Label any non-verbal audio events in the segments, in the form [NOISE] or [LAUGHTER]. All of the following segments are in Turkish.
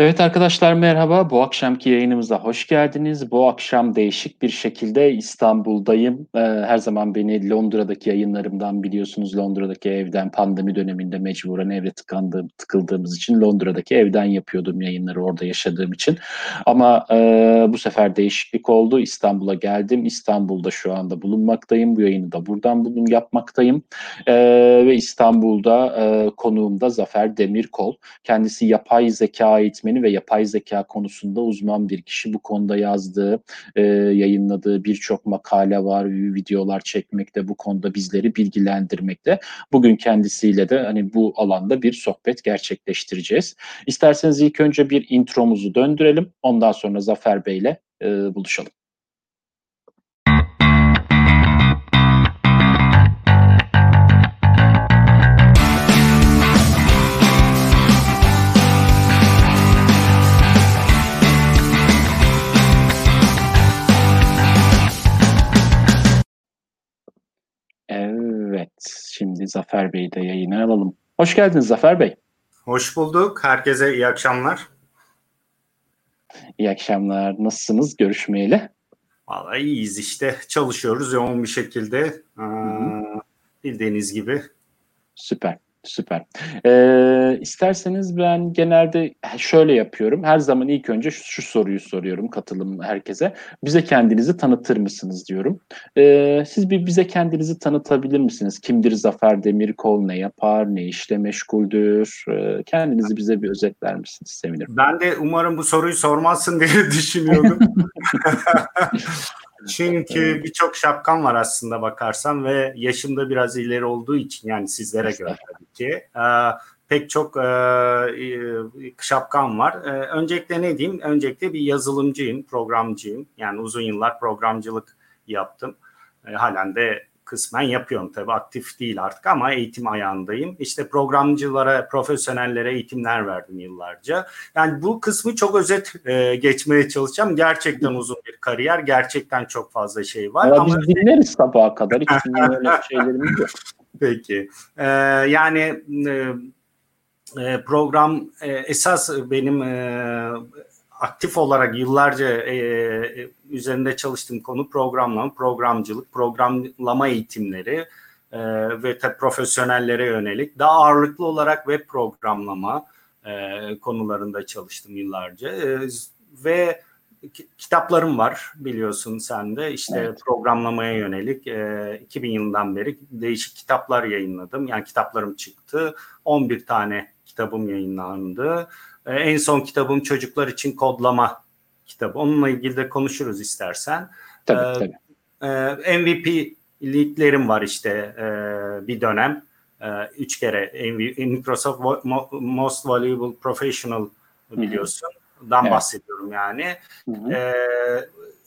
Evet arkadaşlar merhaba. Bu akşamki yayınımıza hoş geldiniz. Bu akşam değişik bir şekilde İstanbul'dayım. Ee, her zaman beni Londra'daki yayınlarımdan biliyorsunuz. Londra'daki evden pandemi döneminde mecburen evde tıkandığım, tıkıldığımız için Londra'daki evden yapıyordum yayınları orada yaşadığım için. Ama e, bu sefer değişiklik oldu. İstanbul'a geldim. İstanbul'da şu anda bulunmaktayım. Bu yayını da buradan bulun yapmaktayım. E, ve İstanbul'da e, konuğum da Zafer Demirkol. Kendisi yapay zeka eğitmeni eğitmeni ve yapay zeka konusunda uzman bir kişi. Bu konuda yazdığı, e, yayınladığı birçok makale var, videolar çekmekte, bu konuda bizleri bilgilendirmekte. Bugün kendisiyle de hani bu alanda bir sohbet gerçekleştireceğiz. İsterseniz ilk önce bir intromuzu döndürelim. Ondan sonra Zafer Bey'le e, buluşalım. Şimdi Zafer Bey'i de yayına alalım. Hoş geldiniz Zafer Bey. Hoş bulduk. Herkese iyi akşamlar. İyi akşamlar. Nasılsınız görüşmeyeli? Vallahi iyiyiz işte. Çalışıyoruz yoğun bir şekilde. Ee, bildiğiniz gibi. Süper. Süper. Ee, isterseniz ben genelde şöyle yapıyorum. Her zaman ilk önce şu, şu soruyu soruyorum katılım herkese. Bize kendinizi tanıtır mısınız diyorum. Ee, siz bir bize kendinizi tanıtabilir misiniz? Kimdir Zafer Demirkol? Ne yapar? Ne işle meşguldür? Ee, kendinizi bize bir özetler misiniz? Sevinirim. Ben de umarım bu soruyu sormazsın diye [LAUGHS] düşünüyordum. [LAUGHS] Çünkü birçok şapkam var aslında bakarsan ve yaşımda biraz ileri olduğu için yani sizlere göre tabii ki e, pek çok e, e, şapkam var. E, öncelikle ne diyeyim? Öncelikle bir yazılımcıyım, programcıyım. Yani uzun yıllar programcılık yaptım. E, halen de kısmen yapıyorum tabii aktif değil artık ama eğitim ayağındayım. İşte programcılara, profesyonellere eğitimler verdim yıllarca. Yani bu kısmı çok özet e, geçmeye çalışacağım. Gerçekten uzun bir kariyer, gerçekten çok fazla şey var. Ya ama biz dinleriz sabaha kadar. Hiç öyle şeylerimiz yok. [LAUGHS] Peki. Ee, yani e, program e, esas benim e, aktif olarak yıllarca e, üzerinde çalıştığım konu programlama, programcılık, programlama eğitimleri e, ve tabii profesyonellere yönelik daha ağırlıklı olarak web programlama e, konularında çalıştım yıllarca. E, ve kitaplarım var biliyorsun sen de. İşte evet. programlamaya yönelik e, 2000 yılından beri değişik kitaplar yayınladım. Yani kitaplarım çıktı. 11 tane kitabım yayınlandı e, en son kitabım çocuklar için kodlama kitabı. Onunla ilgili de konuşuruz istersen. Tabii ee, tabii. E, MVP'liklerim var işte e, bir dönem. E, üç kere MVP, Microsoft Most Valuable Professional biliyorsun. Dan evet. bahsediyorum yani. Hı E,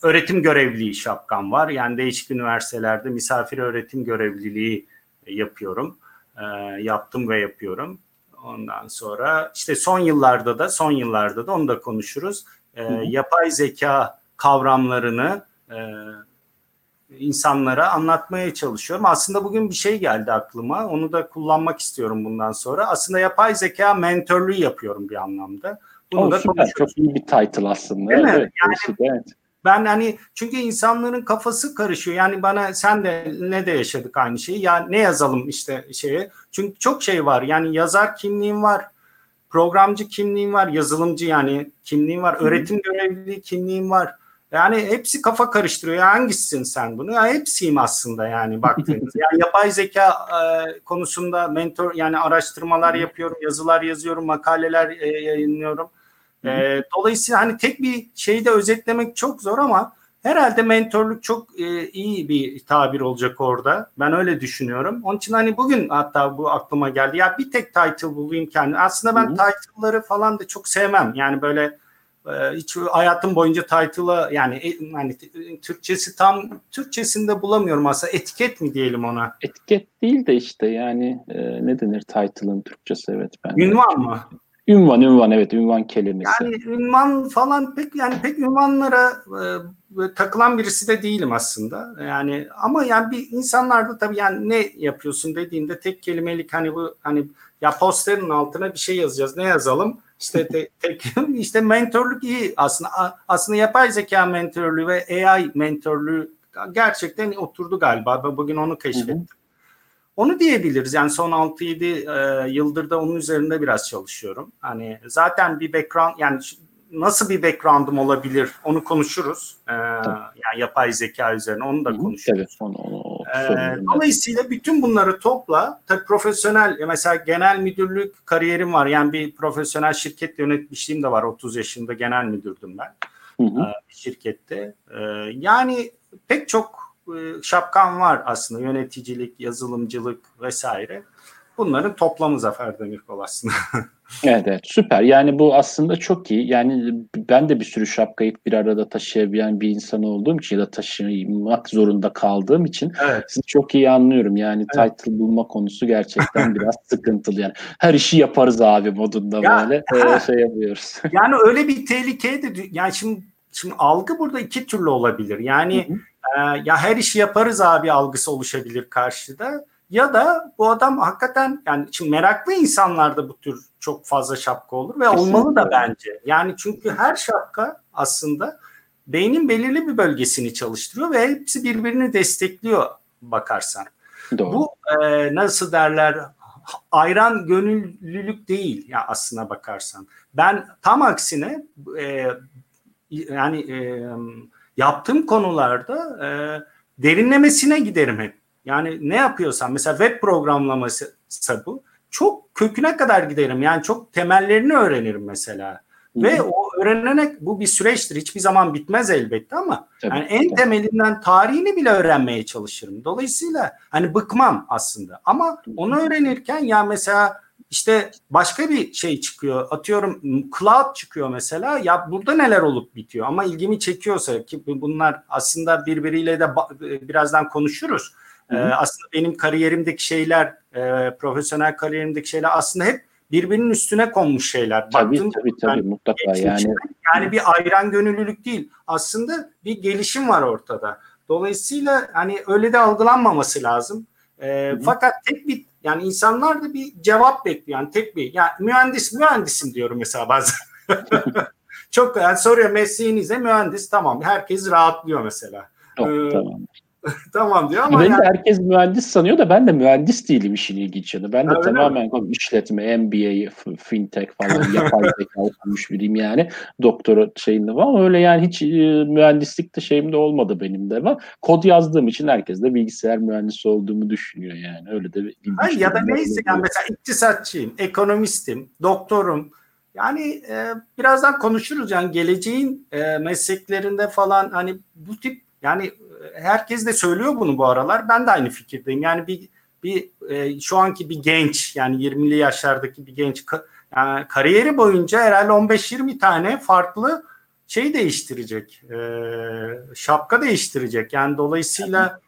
öğretim görevliliği şapkam var. Yani değişik üniversitelerde misafir öğretim görevliliği yapıyorum. E, yaptım ve yapıyorum. Ondan sonra işte son yıllarda da son yıllarda da onu da konuşuruz. E, yapay zeka kavramlarını e, insanlara anlatmaya çalışıyorum. Aslında bugün bir şey geldi aklıma. Onu da kullanmak istiyorum bundan sonra. Aslında yapay zeka mentörlüğü yapıyorum bir anlamda. Bunu oh, da süper. Çok iyi bir title aslında. Değil mi? Evet, yani, evet. Ben hani çünkü insanların kafası karışıyor. Yani bana sen de ne de yaşadık aynı şeyi. Ya ne yazalım işte şeye. Çünkü çok şey var. Yani yazar kimliğim var. Programcı kimliğim var. Yazılımcı yani kimliğim var. Öğretim görevliliği kimliğim var. Yani hepsi kafa karıştırıyor. Ya hangisisin sen bunu? Ya hepsiyim aslında yani baktığınız. [LAUGHS] yani yapay zeka e, konusunda mentor yani araştırmalar yapıyorum, yazılar yazıyorum, makaleler e, yayınlıyorum. E, dolayısıyla hani tek bir şeyi de özetlemek çok zor ama herhalde mentorluk çok e, iyi bir tabir olacak orada. Ben öyle düşünüyorum. Onun için hani bugün hatta bu aklıma geldi. Ya bir tek title bulayım kendi. Aslında ben title'ları falan da çok sevmem. Yani böyle e, hiç hayatım boyunca title'a yani hani Türkçesi tam Türkçesinde bulamıyorum aslında etiket mi diyelim ona? Etiket değil de işte yani e, ne denir title'ın Türkçesi evet ben. Ünvan mı? Ünvan, ünvan evet ünvan kelimesi. Yani ünvan falan pek yani pek ünvanlara e, takılan birisi de değilim aslında. Yani ama yani bir insanlarda tabii yani ne yapıyorsun dediğinde tek kelimelik hani bu hani ya posterin altına bir şey yazacağız. Ne yazalım? İşte [LAUGHS] te, tek, işte mentorluk iyi aslında aslında yapay zeka mentorluğu ve AI mentorluğu gerçekten oturdu galiba. Bugün onu keşfettim. Hı hı. Onu diyebiliriz. Yani son 6-7 e, yıldır da onun üzerinde biraz çalışıyorum. Hani zaten bir background yani nasıl bir background'um olabilir onu konuşuruz. Ee, yani yapay zeka üzerine onu da konuşuruz. Evet, onu, onu, ee, dolayısıyla bütün bunları topla. Tabii profesyonel mesela genel müdürlük kariyerim var. Yani bir profesyonel şirket yönetmişliğim de var. 30 yaşında genel müdürdüm ben. Hı hı. Ee, şirkette. Ee, yani pek çok e, şapkan var aslında. Yöneticilik, yazılımcılık vesaire. Bunların toplamı Zafer Demirkol aslında. [LAUGHS] Evet, evet süper. Yani bu aslında çok iyi. Yani ben de bir sürü şapkayı bir arada taşıyabilen bir insan olduğum için ya da taşımak zorunda kaldığım için evet. sizi çok iyi anlıyorum. Yani evet. title bulma konusu gerçekten [LAUGHS] biraz sıkıntılı. Yani her işi yaparız abi modunda ya, böyle ha, şey yapıyoruz. Yani öyle bir tehlikeye de yani şimdi şimdi algı burada iki türlü olabilir. Yani hı hı. E, ya her işi yaparız abi algısı oluşabilir karşıda ya da bu adam hakikaten yani şimdi meraklı insanlarda bu tür çok fazla şapka olur ve Kesinlikle. olmalı da bence. Yani çünkü her şapka aslında beynin belirli bir bölgesini çalıştırıyor ve hepsi birbirini destekliyor bakarsan. Doğru. Bu e, nasıl derler ayran gönüllülük değil ya aslına bakarsan. Ben tam aksine e, yani e, yaptığım konularda e, derinlemesine giderim hep. Yani ne yapıyorsam mesela web programlaması bu çok köküne kadar giderim. Yani çok temellerini öğrenirim mesela. Hı-hı. Ve o öğrenerek bu bir süreçtir. Hiçbir zaman bitmez elbette ama Tabii. yani en temelinden tarihini bile öğrenmeye çalışırım. Dolayısıyla hani bıkmam aslında. Ama onu öğrenirken ya mesela işte başka bir şey çıkıyor. Atıyorum cloud çıkıyor mesela. Ya burada neler olup bitiyor ama ilgimi çekiyorsa ki bunlar aslında birbiriyle de birazdan konuşuruz. Hı hı. aslında benim kariyerimdeki şeyler, e, profesyonel kariyerimdeki şeyler aslında hep birbirinin üstüne konmuş şeyler. Tabii Baktım, tabii tabii mutlaka yani. Yani bir ayran gönüllülük değil. Aslında bir gelişim var ortada. Dolayısıyla hani öyle de algılanmaması lazım. E, fakat tek bir yani insanlar da bir cevap bekliyor. Yani tek bir yani mühendis mühendisim diyorum mesela bazen. [LAUGHS] Çok yani soruyor mesleğinize mühendis tamam herkes rahatlıyor mesela. Yok, ee, tamam. [LAUGHS] tamam diyor ama Beni yani... de herkes mühendis sanıyor da ben de mühendis değilim işin ilginç yanı. Ben de ha, tamamen mi? işletme, MBA, fintech falan yapay [LAUGHS] zeka okumuş biriyim yani. Doktora şeyinde var öyle yani hiç e, mühendislik de şeyim de olmadı benim de ama kod yazdığım için herkes de bilgisayar mühendisi olduğumu düşünüyor yani. Öyle de Hayır, ya da neyse yani mesela iktisatçıyım, ekonomistim, doktorum. Yani e, birazdan konuşuruz yani geleceğin e, mesleklerinde falan hani bu tip yani herkes de söylüyor bunu bu aralar. Ben de aynı fikirdeyim. Yani bir bir e, şu anki bir genç yani 20'li yaşlardaki bir genç yani kariyeri boyunca herhalde 15-20 tane farklı şey değiştirecek. E, şapka değiştirecek. Yani dolayısıyla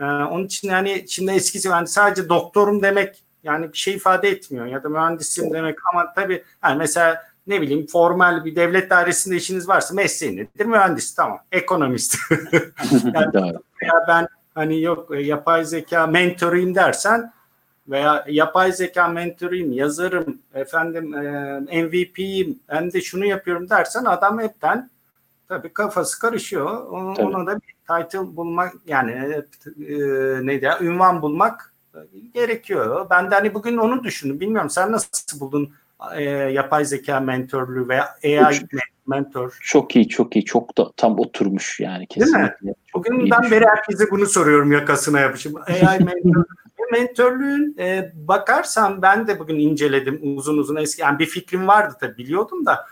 e, onun için yani şimdi eskisi yani sadece doktorum demek yani bir şey ifade etmiyor ya da mühendisim demek ama tabii yani mesela ne bileyim formal bir devlet dairesinde işiniz varsa mesleğin nedir? Mühendis tamam. Ekonomist. [LAUGHS] yani, veya ben hani yok e, yapay zeka mentoruyum dersen veya yapay zeka mentoruyum, yazarım, efendim e, MVP'yim, ben de şunu yapıyorum dersen adam hepten tabii kafası karışıyor. Ona, ona da bir title bulmak yani e, e, neydi ya, ünvan bulmak gerekiyor. Ben de hani bugün onu düşündüm. Bilmiyorum sen nasıl buldun e, yapay zeka mentorluğu veya AI çok, mentor. Çok iyi, çok iyi. Çok da tam oturmuş yani kesinlikle. Değil mi? Bugünden beri herkese bunu soruyorum yakasına yapışım. AI [LAUGHS] mentor. Mentörlüğün e, bakarsan ben de bugün inceledim uzun uzun eski yani bir fikrim vardı tabii biliyordum da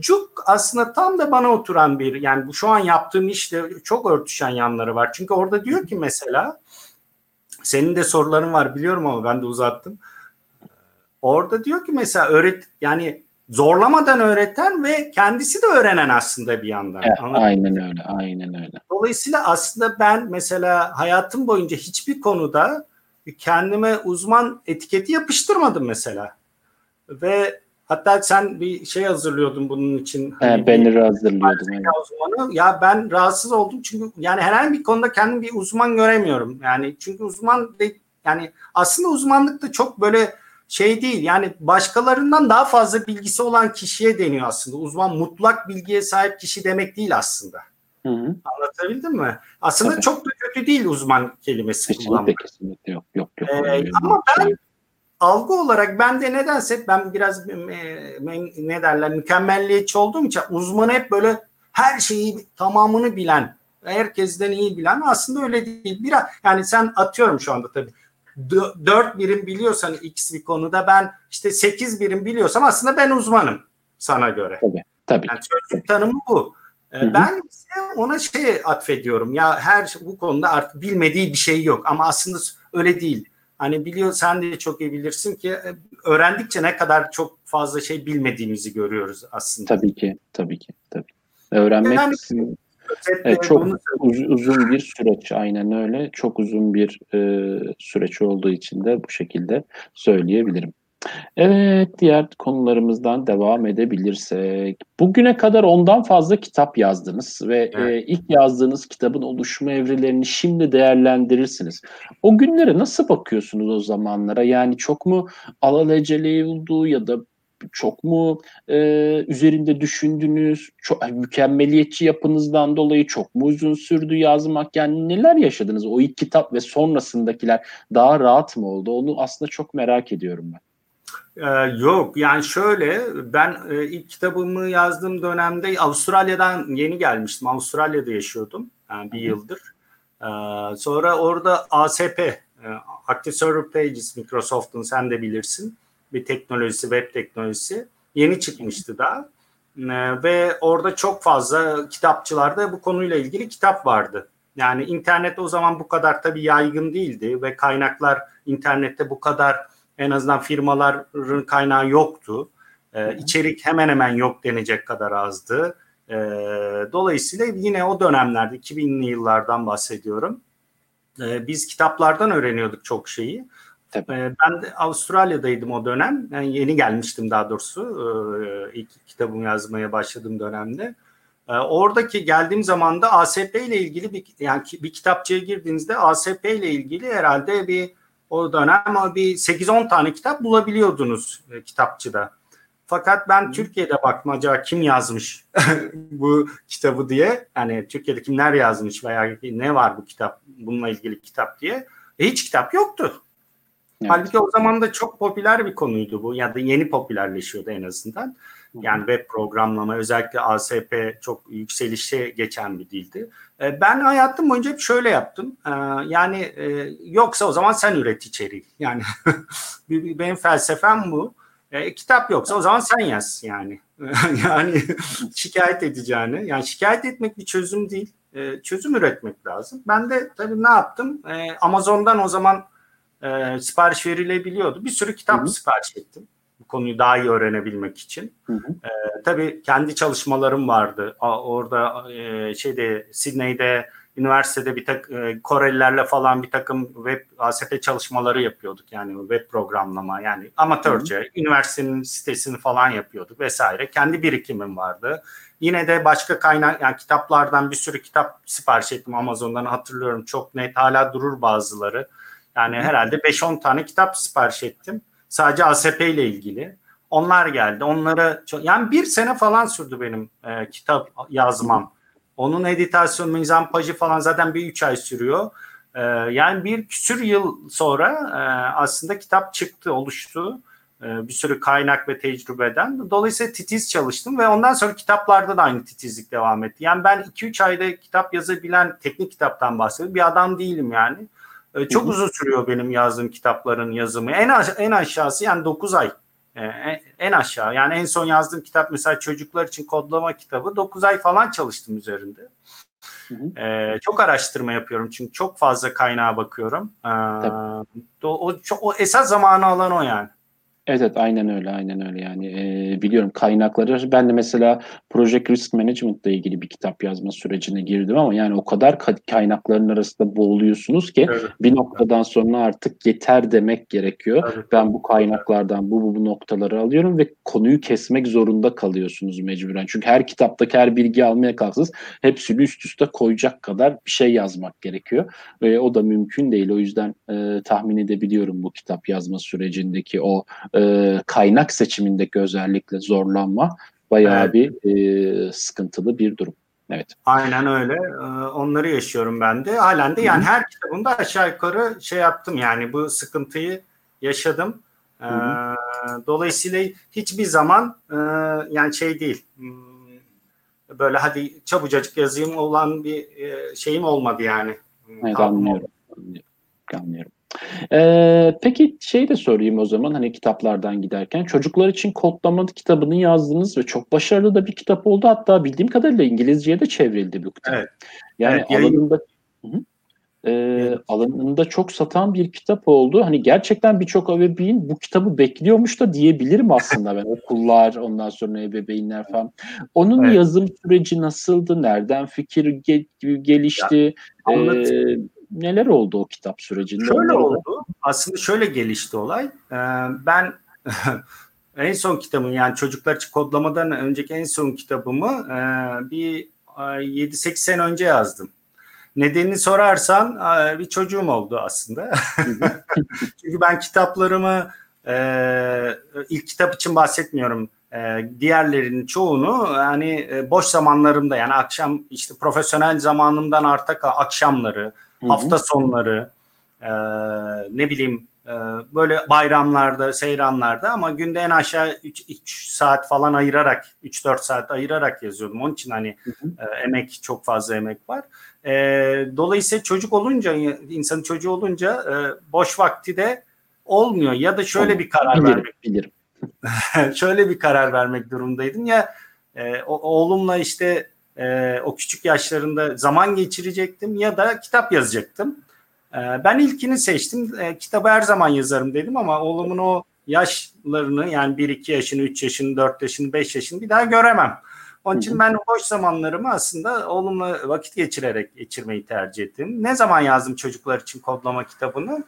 Cuk aslında tam da bana oturan bir yani bu şu an yaptığım işle çok örtüşen yanları var. Çünkü orada diyor ki mesela senin de soruların var biliyorum ama ben de uzattım. Orada diyor ki mesela öğret yani zorlamadan öğreten ve kendisi de öğrenen aslında bir yandan. Evet, aynen öyle, aynen öyle. Dolayısıyla aslında ben mesela hayatım boyunca hiçbir konuda kendime uzman etiketi yapıştırmadım mesela. Ve hatta sen bir şey hazırlıyordun bunun için. He, hani beni hazırlıyordum. Yani. Uzmanı. Ya ben rahatsız oldum çünkü yani herhangi bir konuda kendim bir uzman göremiyorum. Yani çünkü uzman de, yani aslında uzmanlık da çok böyle şey değil yani başkalarından daha fazla bilgisi olan kişiye deniyor aslında. Uzman mutlak bilgiye sahip kişi demek değil aslında. Hı hı. Anlatabildim mi? Aslında Tabii. çok da kötü değil uzman kelimesi Kesinlikle kullanmak. kesinlikle yok yok yok. Ee, ama ben şey algı olarak ben de nedense ben biraz e, ne derler mükemmelliyetçi olduğum için uzmanı hep böyle her şeyi tamamını bilen herkesten iyi bilen aslında öyle değil. Biraz yani sen atıyorum şu anda tabii. Dö- Dört birim biliyorsan X bir konuda ben işte sekiz birim biliyorsam aslında ben uzmanım sana göre. Tabii. Yani sözlük tanımı bu. Ee, Hı hı. Ben ise ona şey atfediyorum. Ya her bu konuda artık bilmediği bir şey yok ama aslında öyle değil. Hani biliyor sen de çok iyi bilirsin ki e, öğrendikçe ne kadar çok fazla şey bilmediğimizi görüyoruz aslında. Tabii ki. Tabii ki. Tabii. Öğrenmek Yani- Evet, çok uz- uzun bir süreç aynen öyle. Çok uzun bir e, süreç olduğu için de bu şekilde söyleyebilirim. Evet, diğer konularımızdan devam edebilirsek. Bugüne kadar ondan fazla kitap yazdınız ve e, Evet. ilk yazdığınız kitabın oluşma evrelerini şimdi değerlendirirsiniz. O günlere nasıl bakıyorsunuz o zamanlara? Yani çok mu alelacele oldu ya da çok mu e, üzerinde düşündünüz? Çok mükemmeliyetçi yapınızdan dolayı çok mu uzun sürdü yazmak? Yani neler yaşadınız? O ilk kitap ve sonrasındakiler daha rahat mı oldu? Onu aslında çok merak ediyorum ben. Ee, yok yani şöyle ben e, ilk kitabımı yazdığım dönemde Avustralya'dan yeni gelmiştim. Avustralya'da yaşıyordum yani bir yıldır. Ee, sonra orada ASP, e, Active Server Pages Microsoft'un sen de bilirsin bir teknolojisi, web teknolojisi yeni çıkmıştı da. Ee, ve orada çok fazla kitapçılarda bu konuyla ilgili kitap vardı. Yani internet o zaman bu kadar tabii yaygın değildi ve kaynaklar internette bu kadar en azından firmaların kaynağı yoktu. Ee, içerik hemen hemen yok denecek kadar azdı. Ee, dolayısıyla yine o dönemlerde 2000'li yıllardan bahsediyorum. Ee, biz kitaplardan öğreniyorduk çok şeyi. Tabii. Ee, ben de Avustralya'daydım o dönem. Yani yeni gelmiştim daha doğrusu ee, ilk kitabımı yazmaya başladığım dönemde. Ee, oradaki geldiğim zaman da ASP ile ilgili bir yani bir kitapçıya girdiğinizde ASP ile ilgili herhalde bir o dönem bir 8-10 tane kitap bulabiliyordunuz e, kitapçıda. Fakat ben Türkiye'de baktım acaba kim yazmış [LAUGHS] bu kitabı diye. Yani Türkiye'de kimler yazmış veya ne var bu kitap bununla ilgili kitap diye. E, hiç kitap yoktu. Evet. Halbuki o zaman da çok popüler bir konuydu bu ya da yeni popülerleşiyordu en azından. Yani web programlama özellikle ASP çok yükselişe geçen bir dildi. E, Ben hayatım boyunca hep şöyle yaptım. E, Yani e, yoksa o zaman sen üret içeriği. Yani [LAUGHS] benim felsefem bu. E, kitap yoksa o zaman sen yaz yani. [LAUGHS] yani şikayet edeceğini. Yani şikayet etmek bir çözüm değil. E, çözüm üretmek lazım. Ben de tabii ne yaptım? E, Amazon'dan o zaman e, sipariş verilebiliyordu. Bir sürü kitap Hı hı. sipariş ettim. Bu konuyu daha iyi öğrenebilmek için. Hı hı. E, tabii kendi çalışmalarım vardı. A, orada e, şeyde Sydney'de üniversitede bir tak e, Korelilerle falan bir takım web ASP çalışmaları yapıyorduk. Yani web programlama yani amatörce üniversitenin sitesini falan yapıyorduk vesaire. Kendi birikimim vardı. Yine de başka kaynak yani kitaplardan bir sürü kitap sipariş ettim Amazon'dan hatırlıyorum. Çok net hala durur bazıları. Yani herhalde 5-10 tane kitap sipariş ettim. Sadece ASP ile ilgili. Onlar geldi. Onlara çok, yani bir sene falan sürdü benim e, kitap yazmam. Onun editasyon, mizampajı falan zaten bir üç ay sürüyor. E, yani bir küsür yıl sonra e, aslında kitap çıktı, oluştu. E, bir sürü kaynak ve tecrübeden. Dolayısıyla titiz çalıştım ve ondan sonra kitaplarda da aynı titizlik devam etti. Yani ben 2-3 ayda kitap yazabilen teknik kitaptan bahsediyorum. Bir adam değilim yani. E, çok Hı hı. uzun sürüyor benim yazdığım kitapların yazımı. En, aş- en aşağısı yani 9 ay. E, en- aşağı yani en son yazdığım kitap mesela çocuklar için kodlama kitabı 9 ay falan çalıştım üzerinde. Hı hı. E, çok araştırma yapıyorum çünkü çok fazla kaynağa bakıyorum. E, o, o, o esas zamanı alan o yani. Evet, evet aynen öyle aynen öyle yani e, biliyorum kaynakları ben de mesela Project Risk Management ile ilgili bir kitap yazma sürecine girdim ama yani o kadar kaynakların arasında boğuluyorsunuz ki evet. bir noktadan sonra artık yeter demek gerekiyor. Evet. Ben bu kaynaklardan bu, bu bu noktaları alıyorum ve konuyu kesmek zorunda kalıyorsunuz mecburen. Çünkü her kitaptaki her bilgi almaya kalksınız hepsini üst üste koyacak kadar bir şey yazmak gerekiyor ve o da mümkün değil. O yüzden e, tahmin edebiliyorum bu kitap yazma sürecindeki o e, kaynak seçimindeki özellikle zorlanma bayağı evet. bir e, sıkıntılı bir durum. Evet. Aynen öyle. Ee, onları yaşıyorum ben de. Halen de yani Hı-hı. her kitabımda aşağı yukarı şey yaptım yani bu sıkıntıyı yaşadım. Hı-hı. Ee, dolayısıyla hiçbir zaman e, yani şey değil hmm, böyle hadi çabucacık yazayım olan bir e, şeyim olmadı yani. Evet, anlıyorum. Anlıyorum. Ee, peki şey de sorayım o zaman hani kitaplardan giderken çocuklar için kodlama kitabını yazdınız ve çok başarılı da bir kitap oldu hatta bildiğim kadarıyla İngilizceye de çevrildi bu kitap. Evet. Yani evet, alanında e, alanında çok satan bir kitap oldu. Hani gerçekten birçok ebeveyn bu kitabı bekliyormuş da diyebilirim aslında ben. [LAUGHS] Okullar, ondan sonra ebeveynler falan. Onun evet. yazım süreci nasıldı? Nereden fikir ge- gelişti? Ya, ee, neler oldu o kitap sürecinde? Şöyle oldu. Aslında şöyle gelişti olay. Ee, ben [LAUGHS] en son kitabım yani çocuklar için kodlamadan önceki en son kitabımı e, bir 7-8 sene önce yazdım. Nedenini sorarsan e, bir çocuğum oldu aslında. [LAUGHS] Çünkü ben kitaplarımı e, ilk kitap için bahsetmiyorum. Diğerlerinin çoğunu yani boş zamanlarımda yani akşam işte profesyonel zamanımdan artık akşamları, Hı-hı. hafta sonları, e, ne bileyim e, böyle bayramlarda, seyranlarda ama günde en aşağı 3 saat falan ayırarak, 3-4 saat ayırarak yazıyordum. Onun için hani e, emek, çok fazla emek var. E, dolayısıyla çocuk olunca, insanın çocuğu olunca e, boş vakti de olmuyor. Ya da şöyle bir karar bilirim, vermek. Bilirim. [LAUGHS] şöyle bir karar vermek durumdaydım ya e, oğlumla işte e, o küçük yaşlarında zaman geçirecektim ya da kitap yazacaktım. E, ben ilkini seçtim. E, kitabı her zaman yazarım dedim ama oğlumun o yaşlarını yani 1-2 yaşını, 3 yaşını, 4 yaşını, 5 yaşını bir daha göremem. Onun için ben boş zamanlarımı aslında oğlumla vakit geçirerek geçirmeyi tercih ettim. Ne zaman yazdım çocuklar için kodlama kitabını?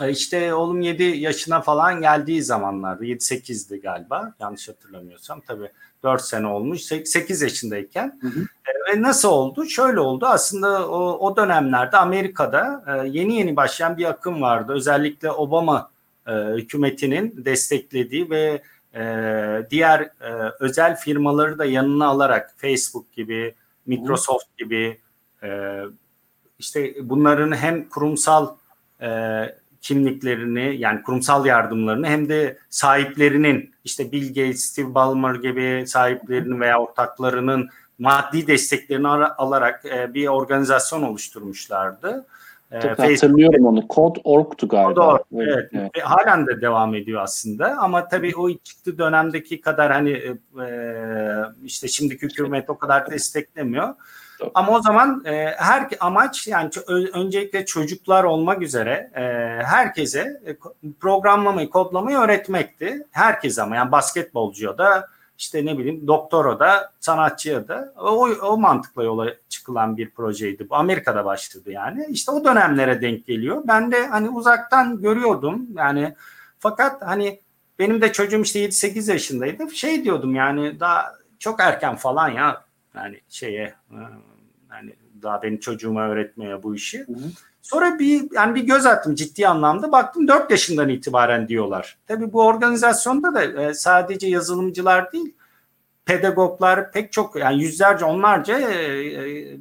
E, işte oğlum 7 yaşına falan geldiği zamanlarda 7-8'di galiba yanlış hatırlamıyorsam tabii 4 sene olmuş 8 yaşındayken hı hı. E, ve nasıl oldu? Şöyle oldu aslında o, o dönemlerde Amerika'da e, yeni yeni başlayan bir akım vardı özellikle Obama hükümetinin desteklediği ve diğer özel firmaları da yanına alarak Facebook gibi Microsoft gibi işte bunların hem kurumsal kimliklerini yani kurumsal yardımlarını hem de sahiplerinin işte Bill Gates, Steve Ballmer gibi sahiplerinin veya ortaklarının maddi desteklerini alarak e, bir organizasyon oluşturmuşlardı. E, Çok hatırlıyorum onu. Code.org'tu galiba. Code.org, evet. evet. Ve halen de devam ediyor aslında. Ama tabii o çıktı dönemdeki kadar hani e, işte şimdiki hükümet o kadar desteklemiyor. Ama o zaman e, her amaç yani öncelikle çocuklar olmak üzere e, herkese e, programlamayı, kodlamayı öğretmekti. Herkes ama yani basketbolcuya da işte ne bileyim doktora da sanatçıya da o, o mantıkla yola çıkılan bir projeydi. Amerika'da başladı yani. İşte o dönemlere denk geliyor. Ben de hani uzaktan görüyordum yani fakat hani benim de çocuğum işte 7-8 yaşındaydı. Şey diyordum yani daha çok erken falan ya yani şeye yani daha benim çocuğuma öğretmeye bu işi. Hı hı. Sonra bir yani bir göz attım ciddi anlamda. Baktım 4 yaşından itibaren diyorlar. Tabii bu organizasyonda da e, sadece yazılımcılar değil, pedagoglar pek çok yani yüzlerce onlarca e, e,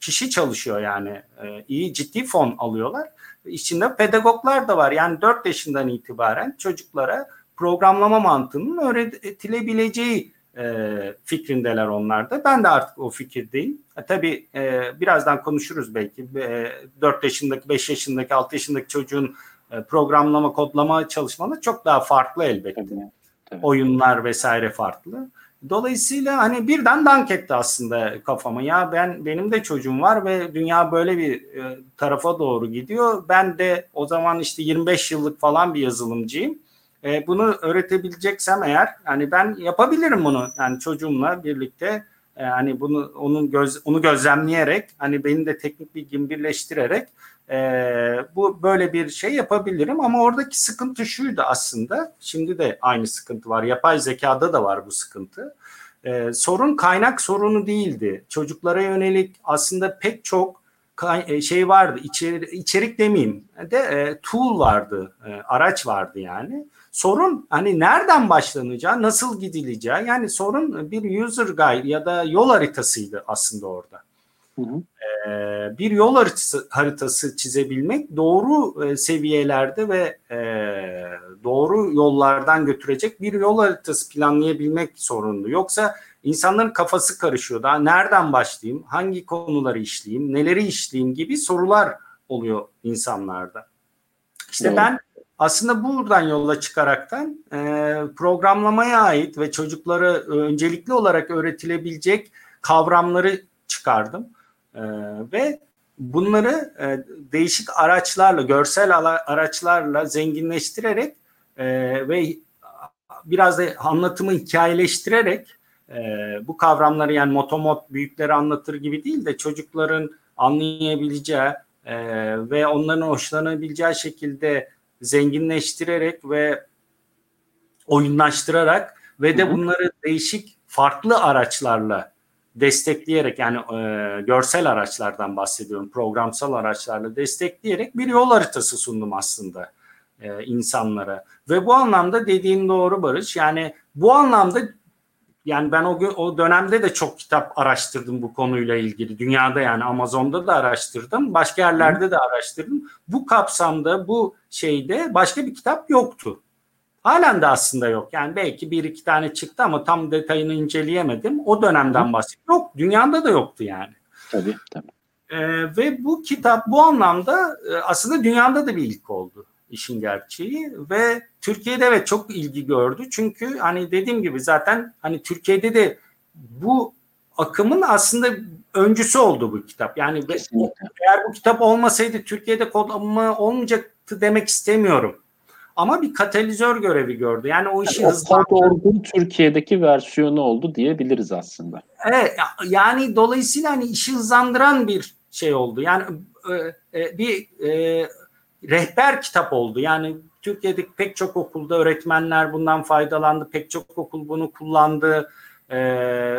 kişi çalışıyor yani. iyi ciddi fon alıyorlar. İçinde pedagoglar da var. Yani 4 yaşından itibaren çocuklara programlama mantığının öğretilebileceği e, fikrindeler onlar da. Ben de artık o fikirdeyim. E, tabii e, birazdan konuşuruz belki. E, 4 yaşındaki, 5 yaşındaki, 6 yaşındaki çocuğun e, programlama, kodlama çalışmaları çok daha farklı elbette. Tabii, tabii. Oyunlar vesaire farklı. Dolayısıyla hani birden dank etti aslında kafama. Ya ben benim de çocuğum var ve dünya böyle bir e, tarafa doğru gidiyor. Ben de o zaman işte 25 yıllık falan bir yazılımcıyım E, bunu öğretebileceksem eğer hani ben yapabilirim bunu. Yani çocuğumla birlikte e, hani bunu onun göz onu gözlemleyerek hani benim de teknik bilgimi birleştirerek e, bu böyle bir şey yapabilirim. Ama oradaki sıkıntı şuydu aslında. Şimdi de aynı sıkıntı var. Yapay zekada da var bu sıkıntı. E, sorun kaynak sorunu değildi. Çocuklara yönelik aslında pek çok e, şey vardı. İçerik, içerik demeyeyim de e, tool vardı e, araç vardı yani sorun hani nereden başlanacağı nasıl gidileceği yani sorun bir user guide ya da yol haritasıydı aslında orada. Hı hı. Ee, bir yol haritası, haritası çizebilmek doğru e, seviyelerde ve e, doğru yollardan götürecek bir yol haritası planlayabilmek sorunlu. Yoksa insanların kafası karışıyor. Daha nereden başlayayım, hangi konuları işleyeyim, neleri işleyeyim gibi sorular oluyor insanlarda. İşte evet. ben aslında buradan yola çıkaraktan e, programlamaya ait ve çocuklara öncelikli olarak öğretilebilecek kavramları çıkardım. E, ve bunları e, değişik araçlarla, görsel araçlarla zenginleştirerek e, ve biraz da anlatımı hikayeleştirerek e, bu kavramları yani motomot büyükleri anlatır gibi değil de çocukların anlayabileceği e, ve onların hoşlanabileceği şekilde zenginleştirerek ve oyunlaştırarak ve de bunları değişik farklı araçlarla destekleyerek yani e, görsel araçlardan bahsediyorum programsal araçlarla destekleyerek bir yol haritası sundum aslında e, insanlara. Ve bu anlamda dediğin doğru Barış. Yani bu anlamda yani ben o, o dönemde de çok kitap araştırdım bu konuyla ilgili. Dünyada yani Amazon'da da araştırdım. Başka yerlerde de araştırdım. Bu kapsamda bu şeyde başka bir kitap yoktu. Halen de aslında yok. Yani belki bir iki tane çıktı ama tam detayını inceleyemedim. O dönemden bahsediyorum. Yok. Dünyada da yoktu yani. Tabii tabii. Ee, ve bu kitap bu anlamda e, aslında dünyada da bir ilk oldu işin gerçeği ve Türkiye'de evet çok ilgi gördü. Çünkü hani dediğim gibi zaten hani Türkiye'de de bu akımın aslında öncüsü oldu bu kitap. Yani Kesinlikle. eğer bu kitap olmasaydı Türkiye'de kodlama olmayacaktı demek istemiyorum. Ama bir katalizör görevi gördü. Yani o işi yani hızlandırdı. Türkiye'deki versiyonu oldu diyebiliriz aslında. Evet yani dolayısıyla hani işi hızlandıran bir şey oldu. Yani e, e, bir e, rehber kitap oldu. Yani Türkiye'deki pek çok okulda öğretmenler bundan faydalandı. Pek çok okul bunu kullandı. E,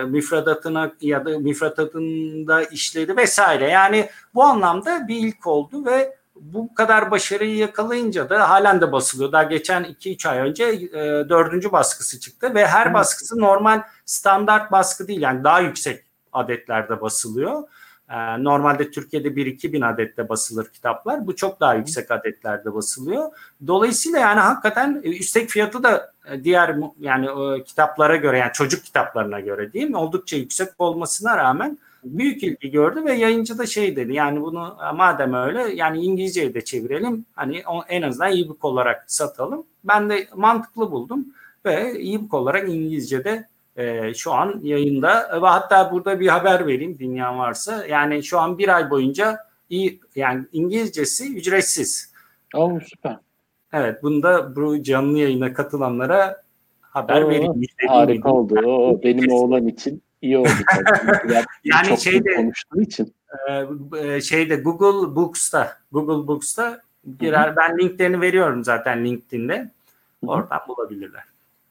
müfredatına ya da müfredatında işledi vesaire. Yani bu anlamda bir ilk oldu ve bu kadar başarıyı yakalayınca da halen de basılıyor. Daha geçen 2-3 ay önce e, dördüncü baskısı çıktı ve her baskısı normal standart baskı değil. Yani daha yüksek adetlerde basılıyor. Ee, normalde Türkiye'de 1-2 bin adette basılır kitaplar. Bu çok daha yüksek adetlerde basılıyor. Dolayısıyla yani hakikaten e, üstek fiyatı da e, diğer yani e, kitaplara göre yani çocuk kitaplarına göre değil mi oldukça yüksek olmasına rağmen büyük ilgi gördü ve yayıncı da şey dedi yani bunu madem öyle yani İngilizce'ye de çevirelim hani en azından e-book olarak satalım. Ben de mantıklı buldum ve e-book olarak İngilizce'de e, şu an yayında ve hatta burada bir haber vereyim dinleyen varsa. Yani şu an bir ay boyunca iyi yani İngilizcesi ücretsiz. Oh süper. Evet bunda bu canlı yayına katılanlara haber Oo, vereyim. Harika oldu. Oo, benim oğlan için iyi oldu. [LAUGHS] yani Çok şeyde konuştuğu için. E, şeyde Google Books'ta Google Books'ta girer. Ben linklerini veriyorum zaten LinkedIn'de. Oradan bulabilirler.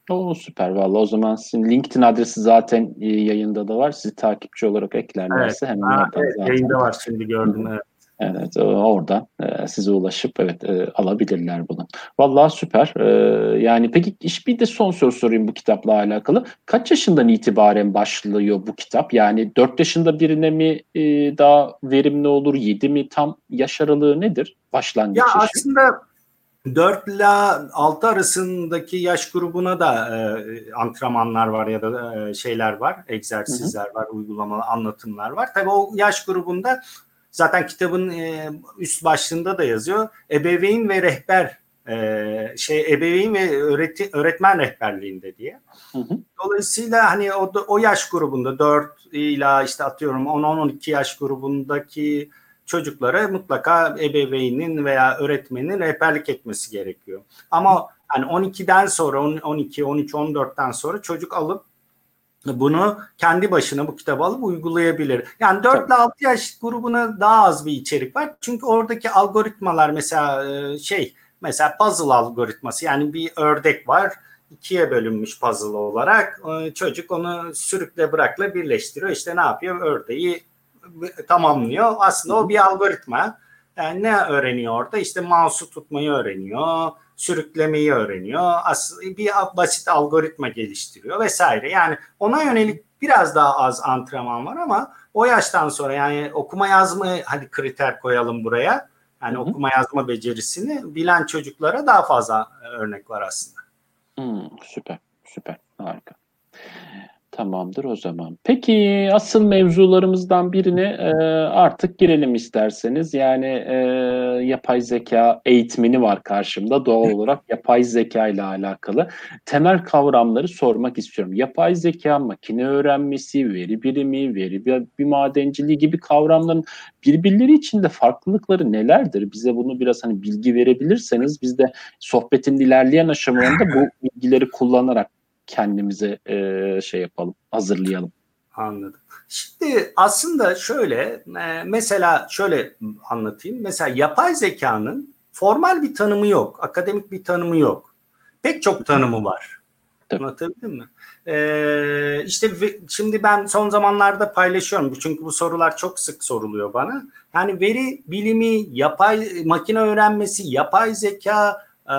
O süper valla o zaman sizin LinkedIn adresi zaten e, yayında da var. Sizi takipçi olarak eklerlerse evet. hemen ha, evet, zaten. Yayında var şimdi gördüm evet. Evet oradan e, size ulaşıp evet e, alabilirler bunu. Vallahi süper. E, yani peki iş bir de son soru sorayım bu kitapla alakalı. Kaç yaşından itibaren başlıyor bu kitap? Yani 4 yaşında birine mi e, daha verimli olur? 7 mi? Tam yaş aralığı nedir? Başlangıç Ya yaşı? aslında 4 ile 6 arasındaki yaş grubuna da e, antrenmanlar var ya da e, şeyler var, egzersizler hı hı. var, uygulamalı anlatımlar var. Tabii o yaş grubunda zaten kitabın e, üst başlığında da yazıyor. Ebeveyn ve rehber e, şey ebeveyn ve öğreti, öğretmen rehberliğinde diye. Hı hı. Dolayısıyla hani o, o yaş grubunda 4 ila işte atıyorum 10-12 yaş grubundaki çocuklara mutlaka ebeveynin veya öğretmenin rehberlik etmesi gerekiyor. Ama Yani 12'den sonra 12, 13, 14'ten sonra çocuk alıp bunu kendi başına bu kitabı alıp uygulayabilir. Yani 4 ile 6 yaş grubuna daha az bir içerik var. Çünkü oradaki algoritmalar mesela e, şey mesela puzzle algoritması yani bir ördek var ikiye bölünmüş puzzle olarak e, çocuk onu sürükle bırakla birleştiriyor. İşte ne yapıyor? Ördeği tamamlıyor. Aslında o bir algoritma. Yani ne öğreniyor orada? İşte mouse'u tutmayı öğreniyor, sürüklemeyi öğreniyor. Aslında bir basit algoritma geliştiriyor vesaire. Yani ona yönelik biraz daha az antrenman var ama o yaştan sonra yani okuma yazma hadi kriter koyalım buraya. Yani Hı-hı. okuma yazma becerisini bilen çocuklara daha fazla örnek var aslında. Hmm, süper, süper, harika. Tamamdır o zaman. Peki asıl mevzularımızdan birine e, artık girelim isterseniz. Yani e, yapay zeka eğitmeni var karşımda. Doğal olarak yapay zeka ile alakalı temel kavramları sormak istiyorum. Yapay zeka, makine öğrenmesi, veri birimi, veri bir, bir madenciliği gibi kavramların birbirleri içinde farklılıkları nelerdir? Bize bunu biraz hani bilgi verebilirseniz biz de sohbetin ilerleyen aşamalarında bu [LAUGHS] bilgileri kullanarak kendimize e, şey yapalım, hazırlayalım. Anladım. Şimdi aslında şöyle mesela şöyle anlatayım. Mesela yapay zekanın formal bir tanımı yok. Akademik bir tanımı yok. Pek çok tanımı var. [LAUGHS] Tabii. Anlatabildim mi? Ee, işte şimdi ben son zamanlarda paylaşıyorum. Çünkü bu sorular çok sık soruluyor bana. Yani veri bilimi, yapay makine öğrenmesi, yapay zeka e,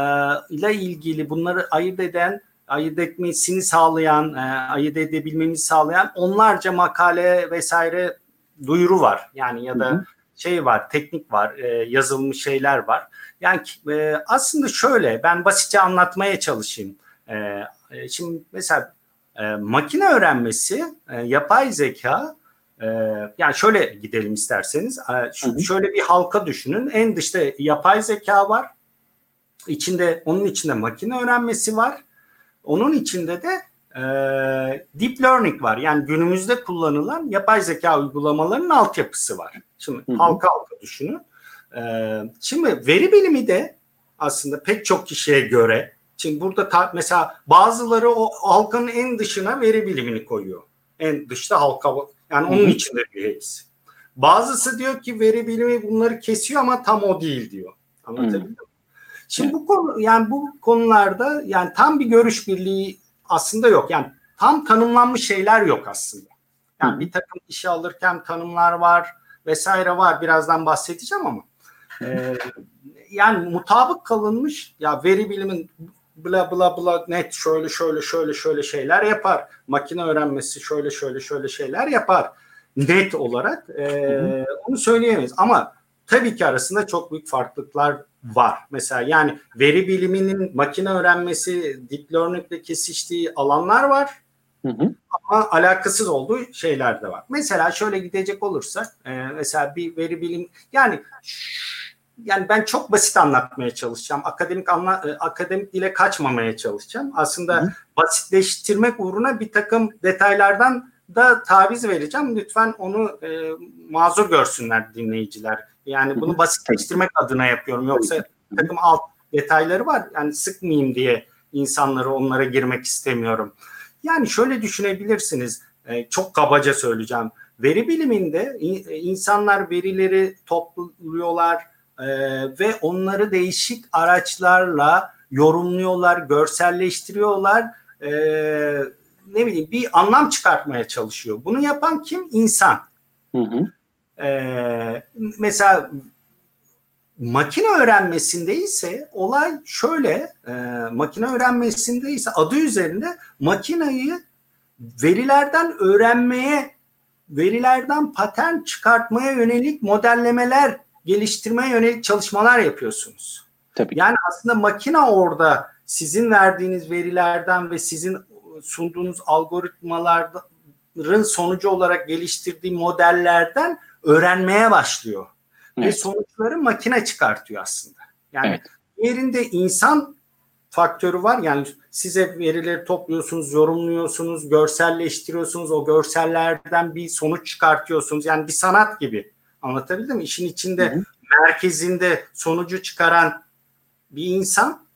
ile ilgili bunları ayırt eden ayırt etmesini sağlayan, e, ayırt edebilmemizi sağlayan onlarca makale vesaire duyuru var. Yani ya da hı hı. şey var, teknik var, e, yazılmış şeyler var. Yani e, aslında şöyle ben basitçe anlatmaya çalışayım. E, e şimdi mesela e, makine öğrenmesi, e, yapay zeka e, yani şöyle gidelim isterseniz. E, şu, şöyle bir halka düşünün. En dışta yapay zeka var. İçinde onun içinde makine öğrenmesi var. Onun içinde de e, deep learning var. Yani günümüzde kullanılan yapay zeka uygulamalarının altyapısı var. Şimdi hı hı. halka halka düşünün. E, şimdi veri bilimi de aslında pek çok kişiye göre Şimdi burada ta, mesela bazıları o halkanın en dışına veri bilimini koyuyor. En dışta halka yani onun içinde bir hepsi. Bazısı diyor ki veri bilimi bunları kesiyor ama tam o değil diyor. Anlatabildim mi? Şimdi bu konu yani bu konularda yani tam bir görüş birliği aslında yok. Yani tam tanımlanmış şeyler yok aslında. Yani bir takım işe alırken tanımlar var vesaire var. Birazdan bahsedeceğim ama. [LAUGHS] Ee, yani mutabık kalınmış ya veri bilimin bla bla bla net şöyle şöyle şöyle şöyle şeyler yapar. Makine öğrenmesi şöyle şöyle şöyle şeyler yapar. Net olarak e, onu söyleyemeyiz. Ama tabii ki arasında çok büyük farklılıklar var. Mesela yani veri biliminin makine öğrenmesi, deep learning'de kesiştiği alanlar var. Hı hı. Ama alakasız olduğu şeyler de var. Mesela şöyle gidecek olursak e, mesela bir veri bilim yani yani ben çok basit anlatmaya çalışacağım. Akademik anla, e, akademik dile kaçmamaya çalışacağım. Aslında hı. basitleştirmek uğruna bir takım detaylardan da taviz vereceğim. Lütfen onu e, mazur görsünler dinleyiciler. Yani bunu basitleştirmek adına yapıyorum. Yoksa takım alt detayları var. Yani sıkmayayım diye insanları onlara girmek istemiyorum. Yani şöyle düşünebilirsiniz. E, çok kabaca söyleyeceğim. Veri biliminde insanlar verileri topluyorlar e, ve onları değişik araçlarla yorumluyorlar, görselleştiriyorlar. E, ne bileyim bir anlam çıkartmaya çalışıyor. Bunu yapan kim? İnsan. Hı hı. Ee, mesela makine öğrenmesinde ise olay şöyle e, makine öğrenmesinde ise adı üzerinde makinayı verilerden öğrenmeye verilerden patern çıkartmaya yönelik modellemeler geliştirmeye yönelik çalışmalar yapıyorsunuz. Tabii. Yani aslında makine orada sizin verdiğiniz verilerden ve sizin sunduğunuz algoritmaların sonucu olarak geliştirdiği modellerden öğrenmeye başlıyor. Evet. Ve sonuçları makine çıkartıyor aslında. Yani evet. yerinde insan faktörü var. Yani size verileri topluyorsunuz, yorumluyorsunuz, görselleştiriyorsunuz. O görsellerden bir sonuç çıkartıyorsunuz. Yani bir sanat gibi. Anlatabildim mi? İşin içinde hı hı. merkezinde sonucu çıkaran bir insan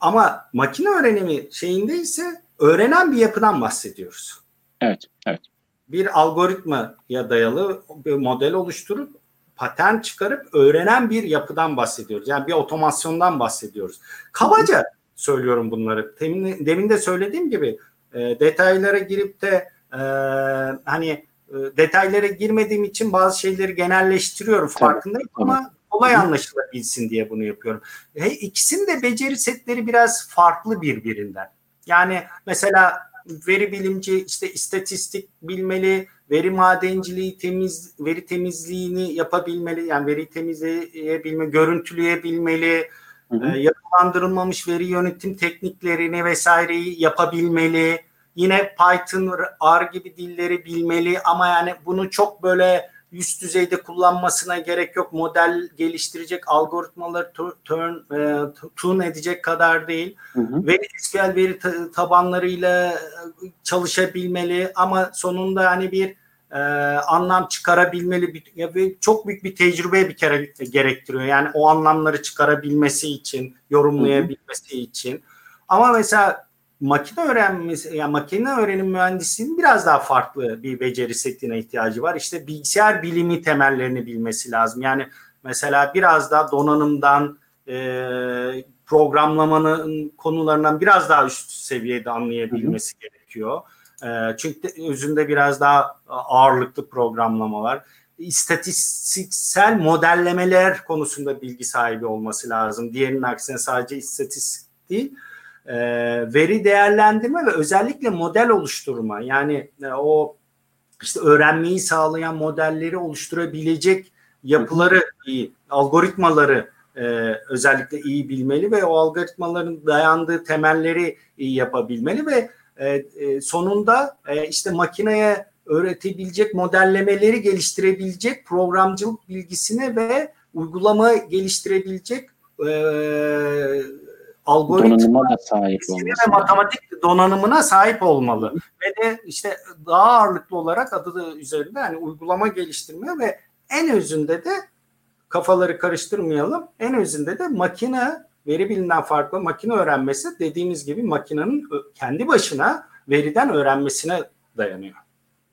Ama makine öğrenimi şeyinde ise öğrenen bir yapıdan bahsediyoruz. Evet, evet. Bir algoritmaya dayalı bir model oluşturup patern çıkarıp öğrenen bir yapıdan bahsediyoruz. Yani bir otomasyondan bahsediyoruz. Kabaca söylüyorum bunları. Demin, demin de söylediğim gibi e, detaylara girip de e, hani e, detaylara girmediğim için bazı şeyleri genelleştiriyorum farkındayım tabii. ama kolay anlaşılabilsin diye bunu yapıyorum. He, ikisinin de beceri setleri biraz farklı birbirinden. Yani mesela veri bilimci işte istatistik bilmeli, veri madenciliği temiz veri temizliğini yapabilmeli. Yani veri temizleyebilme, görüntüleyebilmeli, hı hı. E, yapılandırılmamış veri yönetim tekniklerini vesaireyi yapabilmeli. Yine Python, R gibi dilleri bilmeli ama yani bunu çok böyle üst düzeyde kullanmasına gerek yok. Model geliştirecek, algoritmaları turn, e, tune edecek kadar değil. Hı hı. Ve SQL veri tabanlarıyla çalışabilmeli ama sonunda hani bir e, anlam çıkarabilmeli bir, ya bir, çok büyük bir tecrübe bir kere gerektiriyor. Yani o anlamları çıkarabilmesi için, yorumlayabilmesi hı hı. için. Ama mesela makine öğrenmesi, yani makine öğrenim mühendisliğinin biraz daha farklı bir beceri setine ihtiyacı var. İşte bilgisayar bilimi temellerini bilmesi lazım. Yani mesela biraz daha donanımdan, e, programlamanın konularından biraz daha üst seviyede anlayabilmesi gerekiyor. E, çünkü özünde biraz daha ağırlıklı programlama var. İstatistiksel modellemeler konusunda bilgi sahibi olması lazım. Diğerinin aksine sadece istatistik değil e, veri değerlendirme ve özellikle model oluşturma. Yani e, o işte öğrenmeyi sağlayan modelleri oluşturabilecek yapıları iyi, algoritmaları e, özellikle iyi bilmeli ve o algoritmaların dayandığı temelleri iyi yapabilmeli ve sonunda işte makineye öğretebilecek modellemeleri geliştirebilecek programcılık bilgisine ve uygulama geliştirebilecek e, algoritma da sahip olması. Ve matematik donanımına sahip olmalı. Ve de işte daha ağırlıklı olarak adı üzerinde hani uygulama geliştirme ve en özünde de kafaları karıştırmayalım. En özünde de makine veri bilinden farklı makine öğrenmesi dediğimiz gibi makinenin kendi başına veriden öğrenmesine dayanıyor.